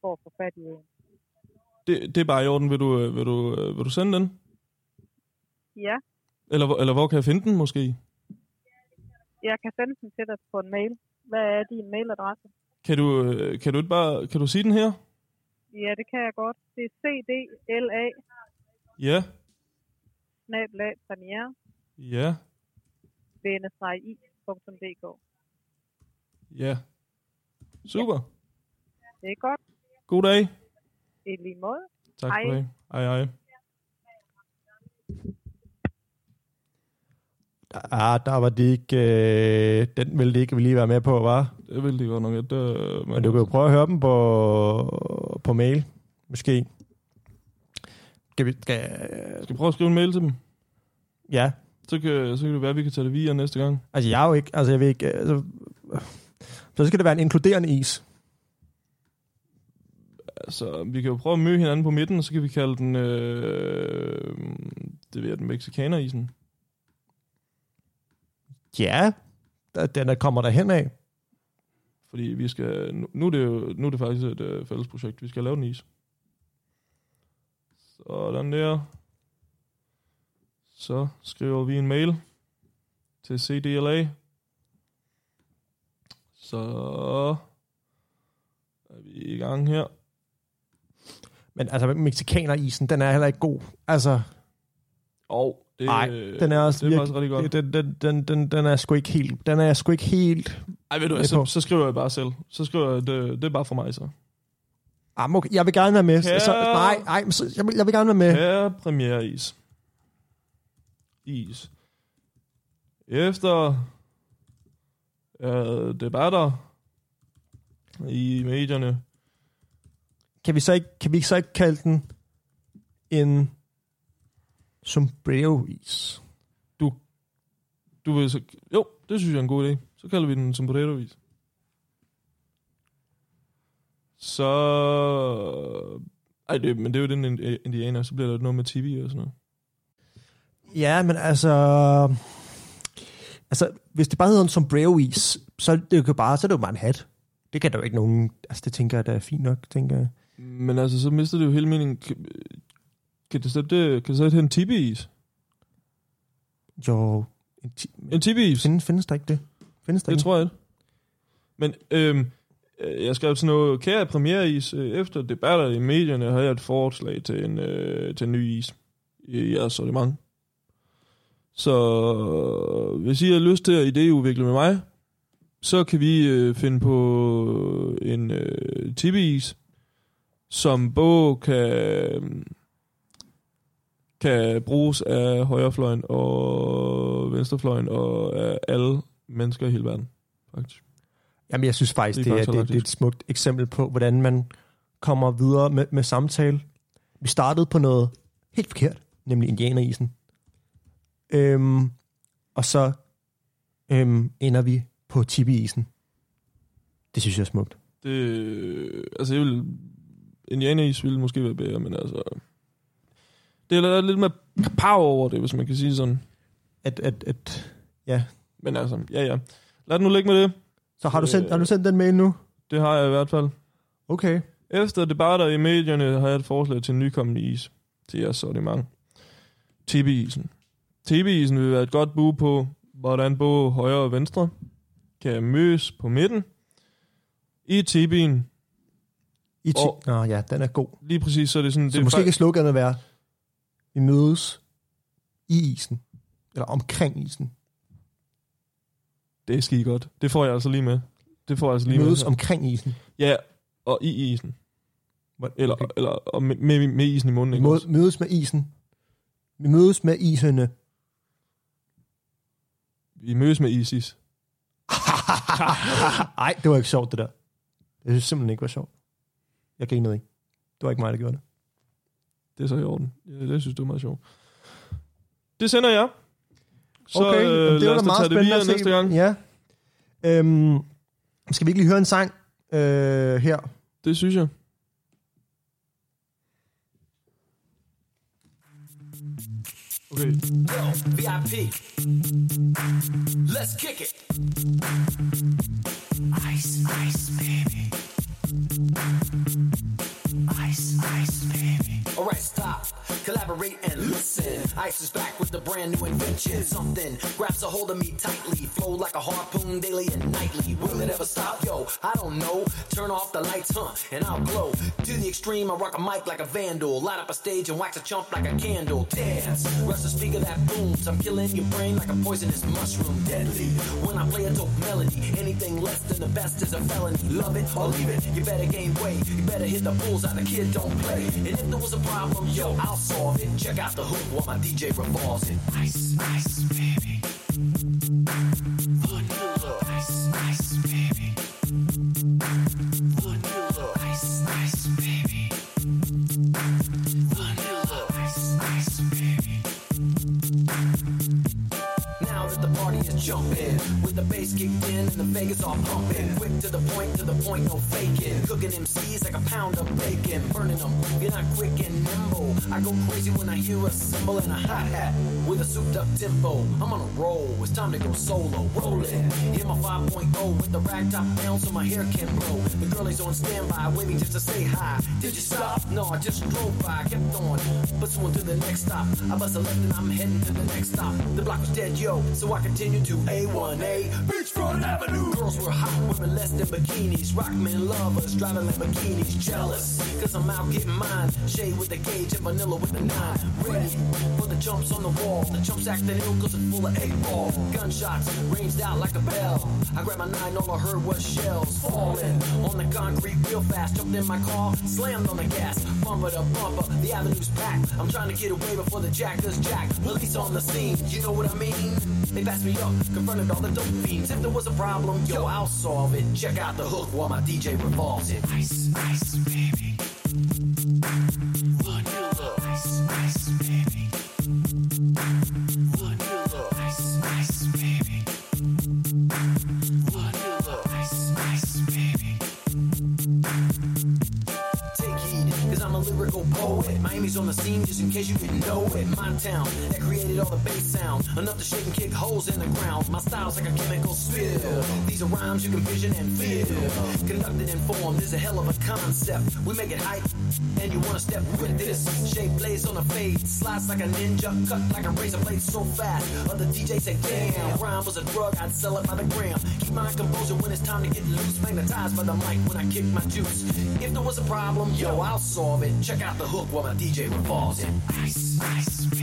for at få fat i en. det? Det er bare i orden. Vil du, øh, vil du, øh, vil du sende den? Ja, Eller, hvor- eller hvor kan jeg finde den måske? jeg kan sende den til dig på en mail. Hvad er din mailadresse? Kan du, øh, kan du ikke bare... Kan du sige den her? Ja, det kan jeg godt. Det er cdla Ja. snablag premiere Ja. i.dk. Ja. Super. Det er godt. God dag. I lige måde. Tak Hej. for det. Hej, hej. ah, der var det ikke... Øh, den ville det ikke lige være med på, var. Det ville det godt nok. At, øh, Men du kan jo prøve at høre dem på, på mail, måske. Skal vi... Skal, Skal vi prøve at skrive en mail til dem? ja, Så kan, så kan det være, at vi kan tage det via næste gang. altså jeg er jo ikke... Altså jeg ved ikke... Altså, så skal det være en inkluderende is. Altså, vi kan jo prøve at møde hinanden på midten, og så kan vi kalde den... Øh, det ved jeg, den mexikanerisen. Ja, den der kommer der hen af. Fordi vi skal... Nu, nu, er, det jo, nu er det faktisk et øh, fælles projekt. Vi skal lave den is. Sådan der. Så skriver vi en mail til CDLA. Så er vi i gang her. Men altså, mexikanerisen, den er heller ikke god. Altså, Og det, Nej, den er også det er rigtig godt. den, den, den, den, den er sgu ikke helt... Den er sgu ikke helt... Ej, ved du hvad, så, så skriver jeg bare selv. Så skriver jeg, det, det er bare for mig så. Ah, okay, jeg vil gerne være med. Kære- Så, nej, nej, så, jeg, vil, jeg vil gerne være med. Her premiere is. Is. Efter øh, debatter i medierne. Kan vi så ikke, kan vi så ikke kalde den en sombrero-is? Du vil så... Jo, det synes jeg er en god idé. Så kalder vi den sombrero-is. Så... Ej, det, men det er jo den ind- indianer, så bliver der noget med TV og sådan noget. Ja, men altså... Altså, hvis det bare hedder en sombrero-is, så er det jo bare, så er det jo bare en hat. Det kan der jo ikke nogen... Altså, det tænker jeg, der er fint nok, tænker jeg. Men altså, så mister det jo hele meningen. Kan, kan det så, det, kan det så hedde en tibi-is? Jo, en ti- En tibi-is? findes, findes der ikke det? Findes der Det ikke? tror jeg ikke. Men øhm, øh, jeg skrev sådan noget, kære premiereis, øh, efter debatter i medierne har jeg et forslag til en, øh, til en ny is i jeres sortiment. Så hvis I har lyst til at idéudvikle med mig, så kan vi øh, finde på en øh, tibi-is, som både kan, kan bruges af højrefløjen og venstrefløjen og af alle mennesker i hele verden, faktisk. Jamen, jeg synes faktisk, Det det er er, faktisk det, det er et smukt eksempel på, hvordan man kommer videre med, med samtale. Vi startede på noget helt forkert, nemlig indianerisen. Øhm, og så øhm, ender vi på tibi-isen. Det synes jeg er smukt. Det, altså, jeg vil, indianeris ville måske være bedre, men altså... Det er lidt mere power over det, hvis man kan sige sådan. At, at, at, ja. Men altså, ja, ja. Lad det nu ligge med det. Så har du, sendt, Øh. har du sendt den mail nu? Det har jeg i hvert fald. Okay. Efter debatter i medierne har jeg et forslag til en nykommende is til jeres sortiment. TB-isen. TB-isen vil være et godt bud på, hvordan både højre og venstre kan mødes på midten. I TB'en, I ti- Og- Nå ja, den er god. lige præcis, så er det sådan... Så det måske kan sloganet være, vi mødes i isen. Eller omkring isen. Det er skide godt. Det får jeg altså lige med. Det får jeg altså lige mødes med. omkring isen. Ja, og i isen. Hvor- Eller, okay. eller og med, med, med isen i munden. Ikke? mødes med isen. Vi mødes med isene. Vi mødes med ISIS. Nej, det var ikke sjovt, det der. Jeg synes simpelthen ikke var sjovt. Jeg grinede ikke. Det var ikke mig, der gjorde det. Det er så i orden. Ja, det synes du er meget sjovt. Det sender jeg. Så okay, øh, det lad var os da meget tage det spændende videre næste gang. Ja. Øhm, skal vi ikke lige høre en sang øh, her? Det synes jeg. Okay. Yo, VIP. Let's kick it. Ice, ice, baby. Ice, ice, baby. Alright, stop. Collaborate and listen. Ice is back with a brand new invention. Something grabs a hold of me tightly. Flow like a harpoon daily and nightly. Will it ever stop? Yo, I don't know. Turn off the lights, huh? And I'll glow. To the extreme, I rock a mic like a vandal. Light up a stage and wax a chump like a candle. Dance. Rush the speaker that booms. I'm killing your brain like a poisonous mushroom. Deadly. When I play a dope melody, anything less than the best is a felony. Love it or leave it. You better gain weight. You better hit the bullseye. The kid don't play. And if there was a problem, yo, I'll solve it. Check out the hook while my DJ revolves it. Ice, ice, baby. Vanilla. Baby. Vanilla. Baby. Vanilla. Baby. Now that the party is jumping, with the bass kicked in and the Vegas all pumping. Quick to the point, to the point, no faking. Cooking MCs like a pound of burning them. You're not quick and nimble. I go crazy when I hear a cymbal and a hi hat with a souped up tempo. I'm on a roll, it's time to go solo. Rolling, hit my 5.0 with the rag top down so my hair can blow. The girlie's on standby, waiting just to say hi. Did you stop? No, I just drove by, kept on, pursuing to the next stop. I bust a left and I'm heading to the next stop. The block was dead, yo, so I continued to A1A Beachfront Avenue. Girls were hot, women less than bikinis. Rockmen lovers, driving Lamborghinis. Jealous, cause I'm out getting mine. Shade with the gauge and vanilla with the nine. Ready for the jumps on the wall. The jumps acting ill cause it's full of eight ball. Gunshots ranged out like a bell. I grabbed my nine, all I heard was shells falling on the concrete real fast. Jumped in my car, slammed on the gas. Bumper to bumper, the avenue's packed. I'm trying to get away before the jack does jack. Police on the scene, you know what I mean? They passed me up, confronted all the dope fiends. If there was a problem, yo, I'll solve it. Check out the hook while my DJ revolves it. Ice, ice, baby. On the scene, just in case you didn't know it. My town that created all the bass sounds, enough to shake and kick holes in the ground. My style's like a chemical spill. These are rhymes you can vision and feel. Conducted in form, this is a hell of a concept. We make it hype, and you wanna step with this. Shape plays on a fade, slice like a ninja, cut like a razor blade so fast. Other DJs say, damn, rhyme was a drug, I'd sell it by the gram. Keep my composure when it's time to get loose. Magnetized by the mic when I kick my juice. If there was a problem, yo, I'll solve it. Check out the hook while my DJ revolves it. Ice, ice,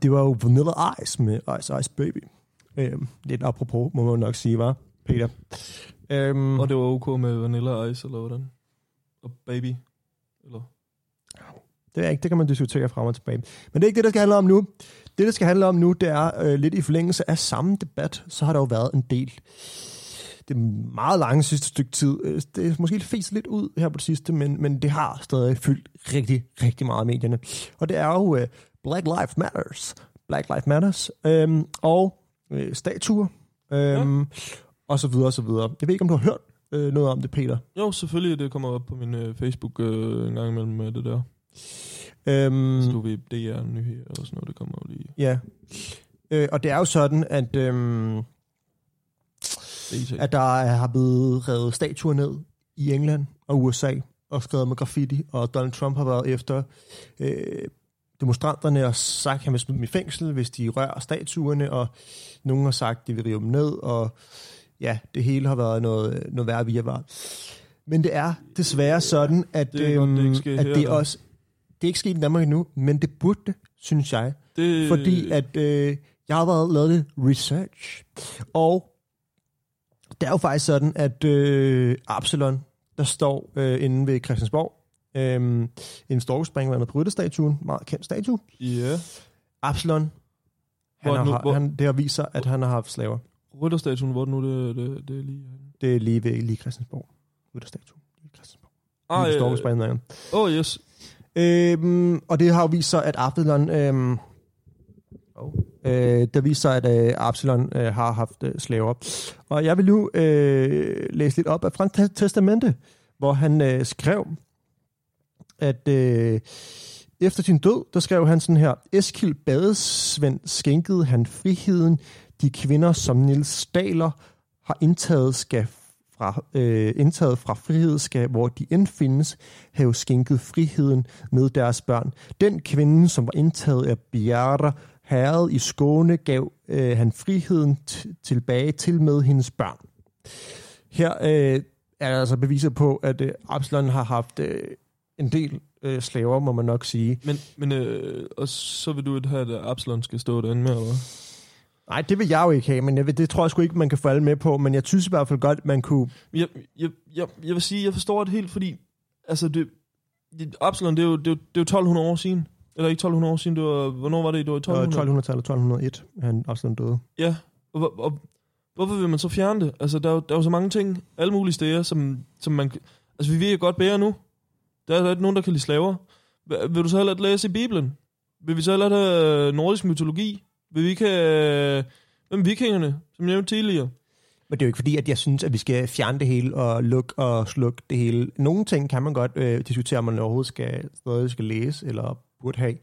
og det var jo Vanilla Ice med Ice Ice Baby. Øhm, lidt apropos, må man nok sige, var Peter. Øhm, Og det var ok med Vanilla Ice, eller hvordan? Og Baby, eller? Det er ikke, det kan man diskutere frem og tilbage. Men det er ikke det, der skal handle om nu. Det, der skal handle om nu, det er øh, lidt i forlængelse af samme debat, så har der jo været en del. Det meget lange sidste stykke tid. Øh, Det er måske fæst lidt ud her på det sidste, men, men det har stadig fyldt rigtig, rigtig meget i medierne. Og det er jo øh, Black Lives Matters. Black Lives Matters. Øhm, og øh, statuer. Øhm, ja. Og så videre, og så videre. Jeg ved ikke, om du har hørt øh, noget om det, Peter. Jo, selvfølgelig, det kommer op på min øh, Facebook øh, en gang imellem med det der. Øhm, Så du ved, DR nyheder og sådan noget, det kommer jo lige. Ja. Øh, og det er jo sådan, at, øhm, at der er- har blevet revet statuer ned i England og USA og skrevet med graffiti, og Donald Trump har været efter øh, demonstranterne og sagt, at han vil smide dem i fængsel, hvis de rører statuerne, og nogen har sagt, at de vil rive dem ned, og ja, det hele har været noget, noget værre via var. Men det er desværre sådan, at Det er godt, det ikke øhm, at her, det er da. også det er ikke sket i Danmark endnu, men det burde det, synes jeg. Det, Fordi at øh, jeg har været lavet lidt research, og det er jo faktisk sådan, at øh, Absalon, der står øh, inde ved Christiansborg, øh, en storkespring med Bryttestatuen, meget kendt statue. Ja. Absalon, han Hvor har, nu- hvor, han, det har vist sig, at han har haft slaver. Rytterstatuen, hvor det nu det, det, det er lige... Det er lige ved lige Christiansborg. Rytterstatuen. Lige Christiansborg. Ah, Lige øh. Åh, oh, yes. Øhm, og det har jo vist sig, at Absalon... Øhm, oh, øh, der viser sig, at øh, Absalon øh, har haft øh, slaver. Og jeg vil nu øh, læse lidt op af fra Te- Testamente, hvor han øh, skrev, at øh, efter sin død, der skrev han sådan her, Eskild Badesvend skænkede han friheden, de kvinder, som Nils Staler har indtaget, skal fra, øh, indtaget fra frihed, skal, hvor de end findes, have skænket friheden med deres børn. Den kvinde, som var indtaget af Bjerre, herred i Skåne, gav øh, han friheden t- tilbage til med hendes børn. Her øh, er der altså beviser på, at øh, Absalon har haft øh, en del øh, slaver, må man nok sige. Men, men øh, og så vil du ikke have, at Absalon skal stå derinde med, eller hvad? Nej, det vil jeg jo ikke have, men jeg vil, det tror jeg sgu ikke, man kan få alle med på, men jeg synes i hvert fald godt, man kunne... Jeg, jeg, jeg, jeg vil sige, jeg forstår det helt, fordi altså det, det, Absalon, det er, jo, det, er jo, det er jo 1200 år siden. Eller ikke 1200 år siden, det var, hvornår var det? Det var i 1200? 1200-tallet, 1201, han Absalon døde. Ja, og, hvor- og, hvorfor vil man så fjerne det? Altså, der er jo, der er jo så mange ting, alle mulige steder, som, som man... Altså, vi ved jo godt bedre nu. Der er der ikke nogen, der kan lide slaver. Vil du så heller læse i Bibelen? Vil vi så heller have nordisk mytologi? Vil vi ikke have... øh, Hvem er vikingerne, som jeg nævnte tidligere? Men det er jo ikke fordi, at jeg synes, at vi skal fjerne det hele og lukke og slukke det hele. Nogle ting kan man godt øh, diskutere, om man overhovedet skal, stadig skal læse eller burde have.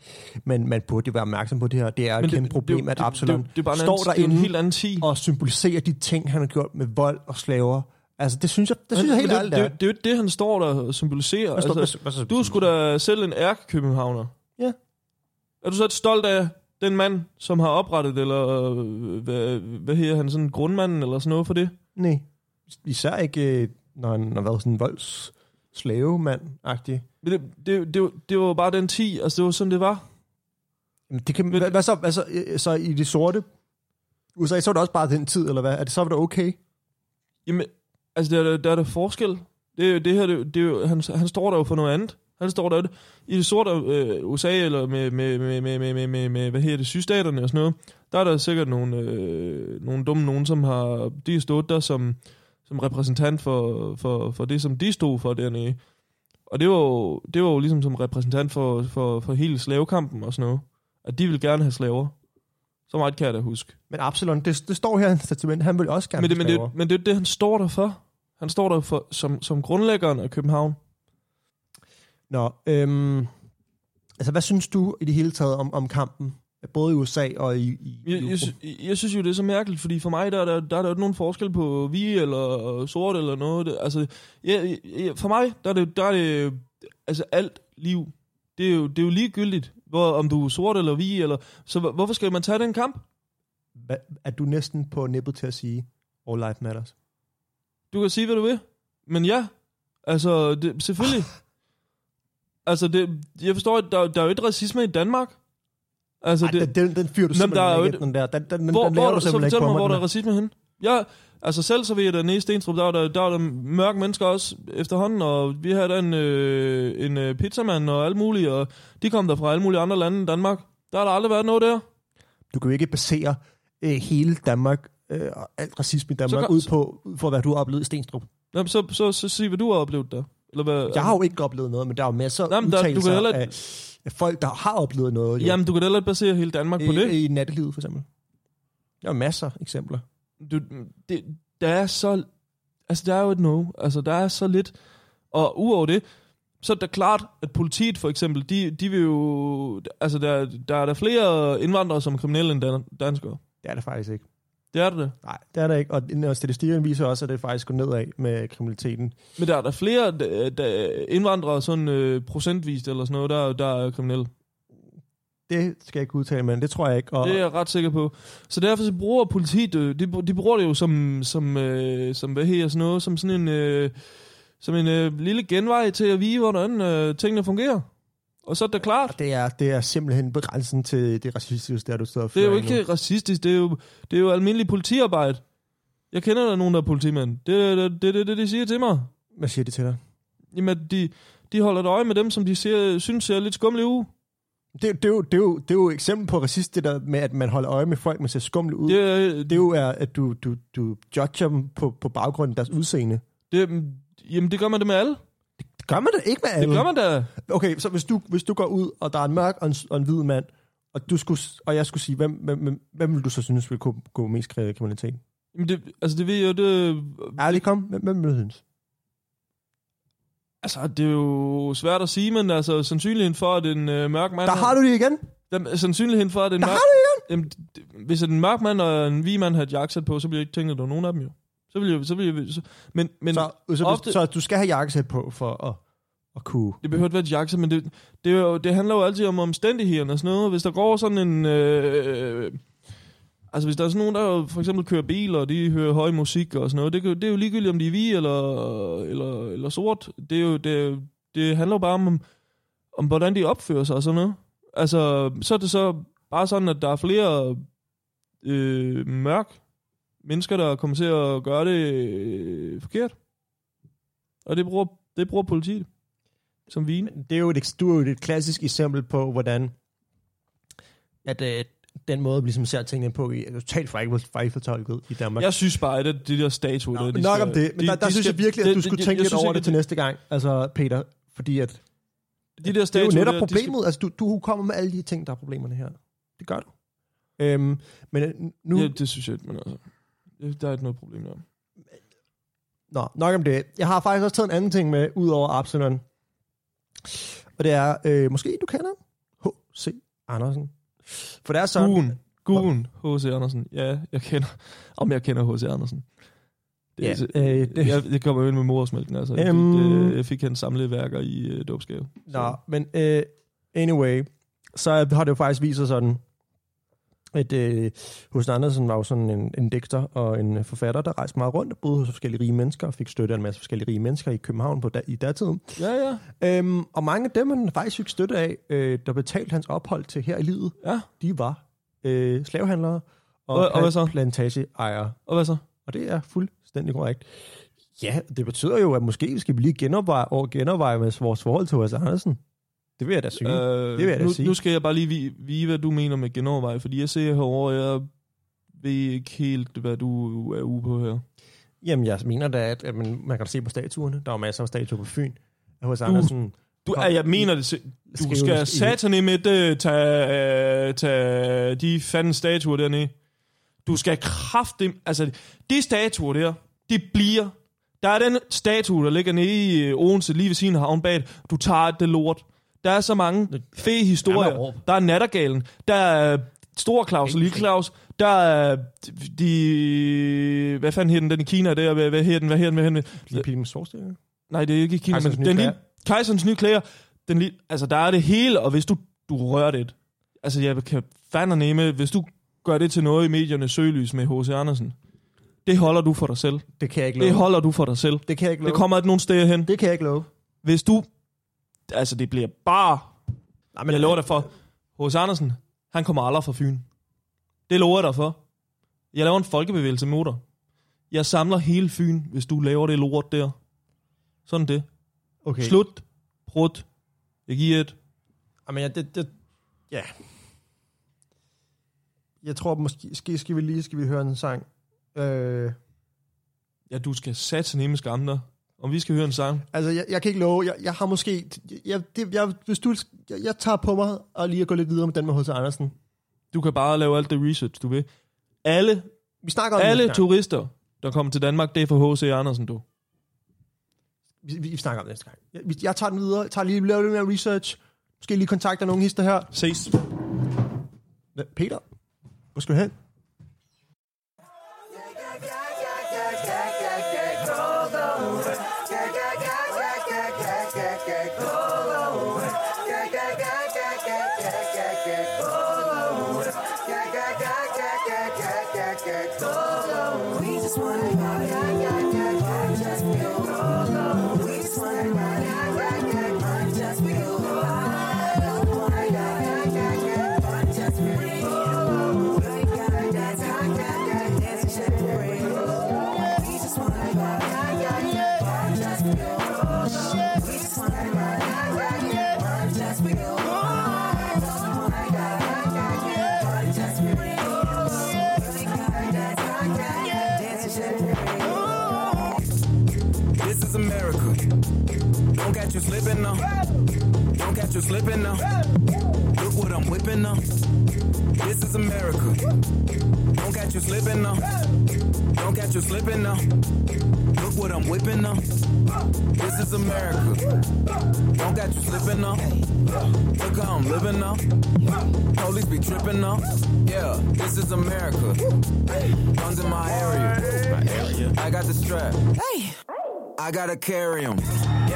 Men man burde jo være opmærksom på det her. Det er et det- kæmpe det- problem, det- at det- Absalon det- det er bare står anden- det er jo en derinde helt anden tid. og symboliserer de ting, han har gjort med vold og slaver. Altså, det synes jeg, det synes Men- jeg helt men ærligt det, er. det, det, er jo det, han står der symboliserer. Altså, hvad- du er sgu da selv en ærkekøbenhavner. Ja. Er du så et stolt af den mand, som har oprettet, eller øh, hvad, hvad hedder han, sådan grundmanden, eller sådan noget for det? Nej. Især ikke, øh, når han har været sådan en volds slavemand-agtig. Men det, det, det, det var bare den 10, altså det var sådan, det var. Jamen, Det kan, hvad, hvad så, hvad så, øh, så i det sorte USA, så var det også bare den tid, eller hvad? Er det så var det okay? Jamen, altså der, er der, der er der forskel. Det, det her, det, det han, han står der jo for noget andet. Han står der i det sorte øh, USA, eller med, med, med, med, med, med, med, med, hvad hedder det, sydstaterne og sådan noget, der er der sikkert nogle, øh, nogle dumme nogen, som har, de er stået der som, som repræsentant for, for, for det, som de stod for dernede. Og det var jo, det var jo ligesom som repræsentant for, for, for hele slavekampen og sådan noget. At de vil gerne have slaver. Så meget kan jeg da huske. Men Absalon, det, det står her i hans testament, han vil også gerne Men det, have men, det, men det er det, han står der for. Han står der for, som, som grundlæggeren af København. Nå, øhm, altså hvad synes du i det hele taget om, om kampen? Både i USA og i, i Jeg, jeg, sy- jeg synes jo, det er så mærkeligt, fordi for mig, der, er der, der er der jo ikke nogen forskel på vi eller sort eller noget. Det, altså, jeg, jeg, for mig, der er det, der er det altså alt liv. Det er jo, det er jo ligegyldigt, hvor, om du er sort eller vi, eller, så hvor- hvorfor skal man tage den kamp? Hvad, er du næsten på nippet til at sige, all life matters? Du kan sige, hvad du vil. Men ja, altså, det, selvfølgelig. altså, det, jeg forstår, at der, der er jo ikke racisme i Danmark. Altså, Ej, den, den, den fyrer du men der er simpelthen ikke, et- den der. Den, den, den, hvor, den hvor, du så simpelthen fortæl mig, hvor der er racisme hen. Ja, altså selv så ved jeg, at nede i Stenstrup, der er der, der, er der mørke mennesker også efterhånden, og vi havde der en, øh, en øh, pizzamand og alt muligt, og de kom der fra alle mulige andre lande end Danmark. Der har der aldrig været noget der. Du kan jo ikke basere øh, hele Danmark øh, og alt racisme i Danmark kan- ud på, for, hvad du har oplevet i Stenstrup. Jamen, så, så, så sig, hvad du har oplevet der. Eller hvad, Jeg har jo ikke oplevet noget, men der er jo masser af Jamen, der- du kan heller- af, af folk, der har oplevet noget. Jo. Jamen, du kan da heller ikke basere hele Danmark på det. I, I nattelivet, for eksempel. Der er masser af eksempler. du, det, der er så, altså der er jo et no, altså der er så lidt, og uover det, så er det klart, at politiet for eksempel, de, de vil jo, altså der, der er der flere indvandrere som kriminelle end dan- danskere. Det er det faktisk ikke. Det er det. Nej, det er der ikke. Og, og statistikken viser også, at det faktisk går nedad med kriminaliteten. Men der er der flere der, der indvandrere, sådan øh, procentvist eller sådan noget, der, der er kriminelle. Det skal jeg ikke udtale, men det tror jeg ikke. Og, Det er jeg ret sikker på. Så derfor så bruger politiet, øh, de, de bruger det jo som, som, øh, som hvad hedder sådan noget, som sådan en, øh, som en øh, lille genvej til at vide, hvordan øh, tingene fungerer. Og så er det klart. det, er, det er simpelthen på grænsen til det racistiske, der du står Det er jo ikke racistisk, det er jo, det er jo almindelig politiarbejde. Jeg kender der nogen, der er politimænd. Det er det, det, det, det, de siger til mig. Hvad siger de til dig? Jamen, de, de holder et øje med dem, som de ser, synes ser lidt skumle ud. Det, det, er jo, det, er jo, det er jo et eksempel på racist, det der med, at man holder øje med folk, man ser skumle ud. Det Det, er, det er jo, er, at du, du, du judger dem på, på baggrund af deres udseende. det, jamen, det gør man det med alle. Det gør man da ikke med alle. Det gør man da. Okay, så hvis du, hvis du går ud, og der er en mørk og en, og en hvid mand, og, du skulle, og jeg skulle sige, hvem, hvem, hvem, hvem vil du så synes vil gå, gå mest kri- kriminalitet? Jamen, det, altså, det ved jeg jo, det, Ærligt, kom. Hvem, hvem vil du synes? Altså, det er jo svært at sige, men altså, sandsynligheden for, at en øh, mørk mand... Der har du det igen. Jamen, sandsynligheden for, at en Der mørk... har du det igen. Jamen, hvis en mørk mand og en hvid mand havde et jakkesæt på, så ville jeg ikke tænke, at der var nogen af dem jo. Så ville jeg... Så ville jeg så, men, men Så, så, ofte, så du skal have jakkesæt på for at, at kunne... det behøver ikke være et jakkesæt, men det, det, jo, det handler jo altid om omstændighederne og sådan noget. Hvis der går sådan en... Øh, altså, hvis der er sådan nogen, der for eksempel kører bil, og de hører høj musik og sådan noget, det, det er jo ligegyldigt, om de er hvide eller, eller, eller sort. Det, er jo, det, det handler jo bare om, om, hvordan de opfører sig og sådan noget. Altså, så er det så bare sådan, at der er flere øh, mørk mennesker, der kommer til at gøre det øh, forkert. Og det bruger, det bruger politiet som vin. Det er jo et, du er jo et klassisk eksempel på, hvordan at øh, den måde, vi ligesom ser tingene på, i- er totalt fejlfortolket i Danmark. Jeg synes bare, at de der statuer... Nå, der, de nok skal- om det, men de- der, der de synes skal- jeg virkelig, at du det- skulle det- tænke jeg lidt synes over ikke, det til næste gang, altså Peter, fordi at De der det er statuer... jo netop der, de problemet, altså du, du kommer med alle de ting, der er problemerne her. Det gør du. Øhm, men øh, nu, Skal, ja, det synes jeg men altså... ja, Der er ikke noget problem der. Nå, nok om det. Jeg har faktisk også taget en anden ting med, ud over Absalon. Og det er, øh, måske du kender H.C. Andersen. For det er sådan... Guen. Guen. H.C. Andersen. Ja, jeg kender... Om jeg kender H.C. Andersen. Det, Ja, ja, øh, det, jeg, det kommer jo ind med modersmælken, altså. Jeg Øhm. fik, øh, jeg fik hans samlede værker i øh, dåbsgave. Nå, men øh, anyway, så har det jo faktisk vist sig sådan, at øh, hos Andersen var jo sådan en, en digter og en forfatter, der rejste meget rundt og boede hos forskellige rige mennesker og fik støtte af en masse forskellige rige mennesker i København på da, i datiden. Ja, ja. Øhm, og mange af dem, han faktisk fik støtte af, øh, der betalte hans ophold til her i livet, Ja. de var øh, slavehandlere og, Og- og hvad så? plantageejere. Og hvad så? Og det er fuldstændig korrekt. Ja, det betyder jo, at måske skal vi lige genoverveje, over- genoverveje med vores forhold til H.S. Andersen. Det vil jeg da sige. Øh, det vil jeg da nu, sige. nu skal jeg bare lige vide, hvad du mener med genovervej, fordi jeg ser herovre, jeg ved ikke helt, hvad du er ude på her. Jamen, jeg mener da, at, at man, man kan se på statuerne. Der er jo masser af statuer på Fyn. H.S. Andersen. Du, ja, jeg mener det. Du skal satané med det, tage, tage de fanden statuer dernede. Du skal kraftigt... Altså, de statuer der, de bliver... Der er den statue, der ligger nede i øh, Odense, lige ved siden af havnbad. Du tager det lort. Der er så mange fede historier. Der er Nattergalen. Der er Stor Claus og Lille Claus. Der er de... Hvad fanden hedder den, den i Kina der? Hvad, hvad hedder den? Hvad hedder den? Hvad hedder den? Lige Pilgrims Forstilling. Nej, det er ikke i Kina. Kejserens men nye den lille, Kejserens nye klæder. Den lille, altså, der er det hele, og hvis du, du rører det, altså, jeg kan fandme nemme, hvis du gør det til noget i medierne søgelys med H.C. Andersen, det holder du for dig selv. Det kan jeg ikke love. Det holder du for dig selv. det kan jeg ikke love. Det kommer ikke nogen steder hen. det kan jeg ikke love. Hvis du, altså, det bliver bare, Nej, men jeg lover dig for, H.C. Andersen, han kommer aldrig fra Fyn. Det lover jeg dig for. Jeg laver en folkebevægelse mod dig. Jeg samler hele Fyn, hvis du laver det lort der. Sådan det. Okay. Slut. Prut. Jeg giver et. Jamen, ja, det, det, ja. Jeg tror måske, skal, skal vi lige skal vi høre en sang. Øh, Ja, du skal satse nemme skamme dig. Om vi skal høre en sang. altså, jeg, jeg kan ikke love, jeg, jeg har måske, jeg, det, jeg, hvis du, jeg, jeg tager på mig og lige at gå lidt videre med den med H.C. Andersen. Du kan bare lave alt det research, du vil. Alle, Vi snakker om det alle gang. turister, der kommer til Danmark, det er for H.C. Andersen, du. Vi, vi, vi snakker om det næste gang. Jeg, jeg tager den videre, tager lige, laver lidt mere research. Måske lige kontakter nogle hister her. Ses. Peter, hvor skal du hen? Don't catch you slipping now. Look what I'm whipping now. This is America. Don't catch you slipping now. Don't catch you slipping now. Look what I'm whipping now. This is America. Don't catch you slipping now. Look how I'm living now. Police be tripping now. Yeah, this is America. Guns in my area. I got the strap. Hey. I gotta carry him.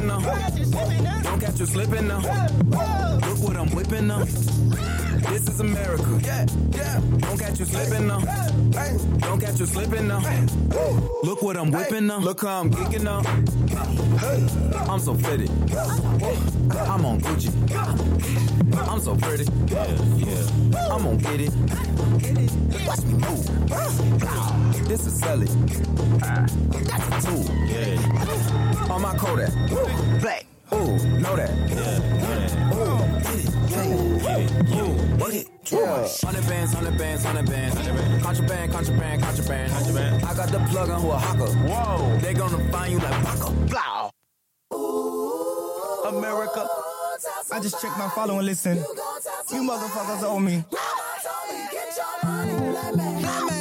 Now. Don't catch you slipping now. Look what I'm whipping now. This is America. Yeah, yeah. Don't catch you slipping now. Don't catch you slipping now. Look what I'm whipping now. Look how I'm kicking now. I'm so fitted. I'm on Gucci. I'm so pretty. Yeah, yeah. I'm gonna get it. Watch me move. This is Sally. That's a tool. Yeah on my Kodak. Black, ooh, know that. Hundred bands, hundred bands, hundred bands. Contraband, contraband, contraband, contraband. I got the plug on who a hawker. Whoa, they gonna find you like Paco. Blah. Ooh, America. I just checked my follow and listen. You motherfuckers owe me. Mama told me, get your money, let me.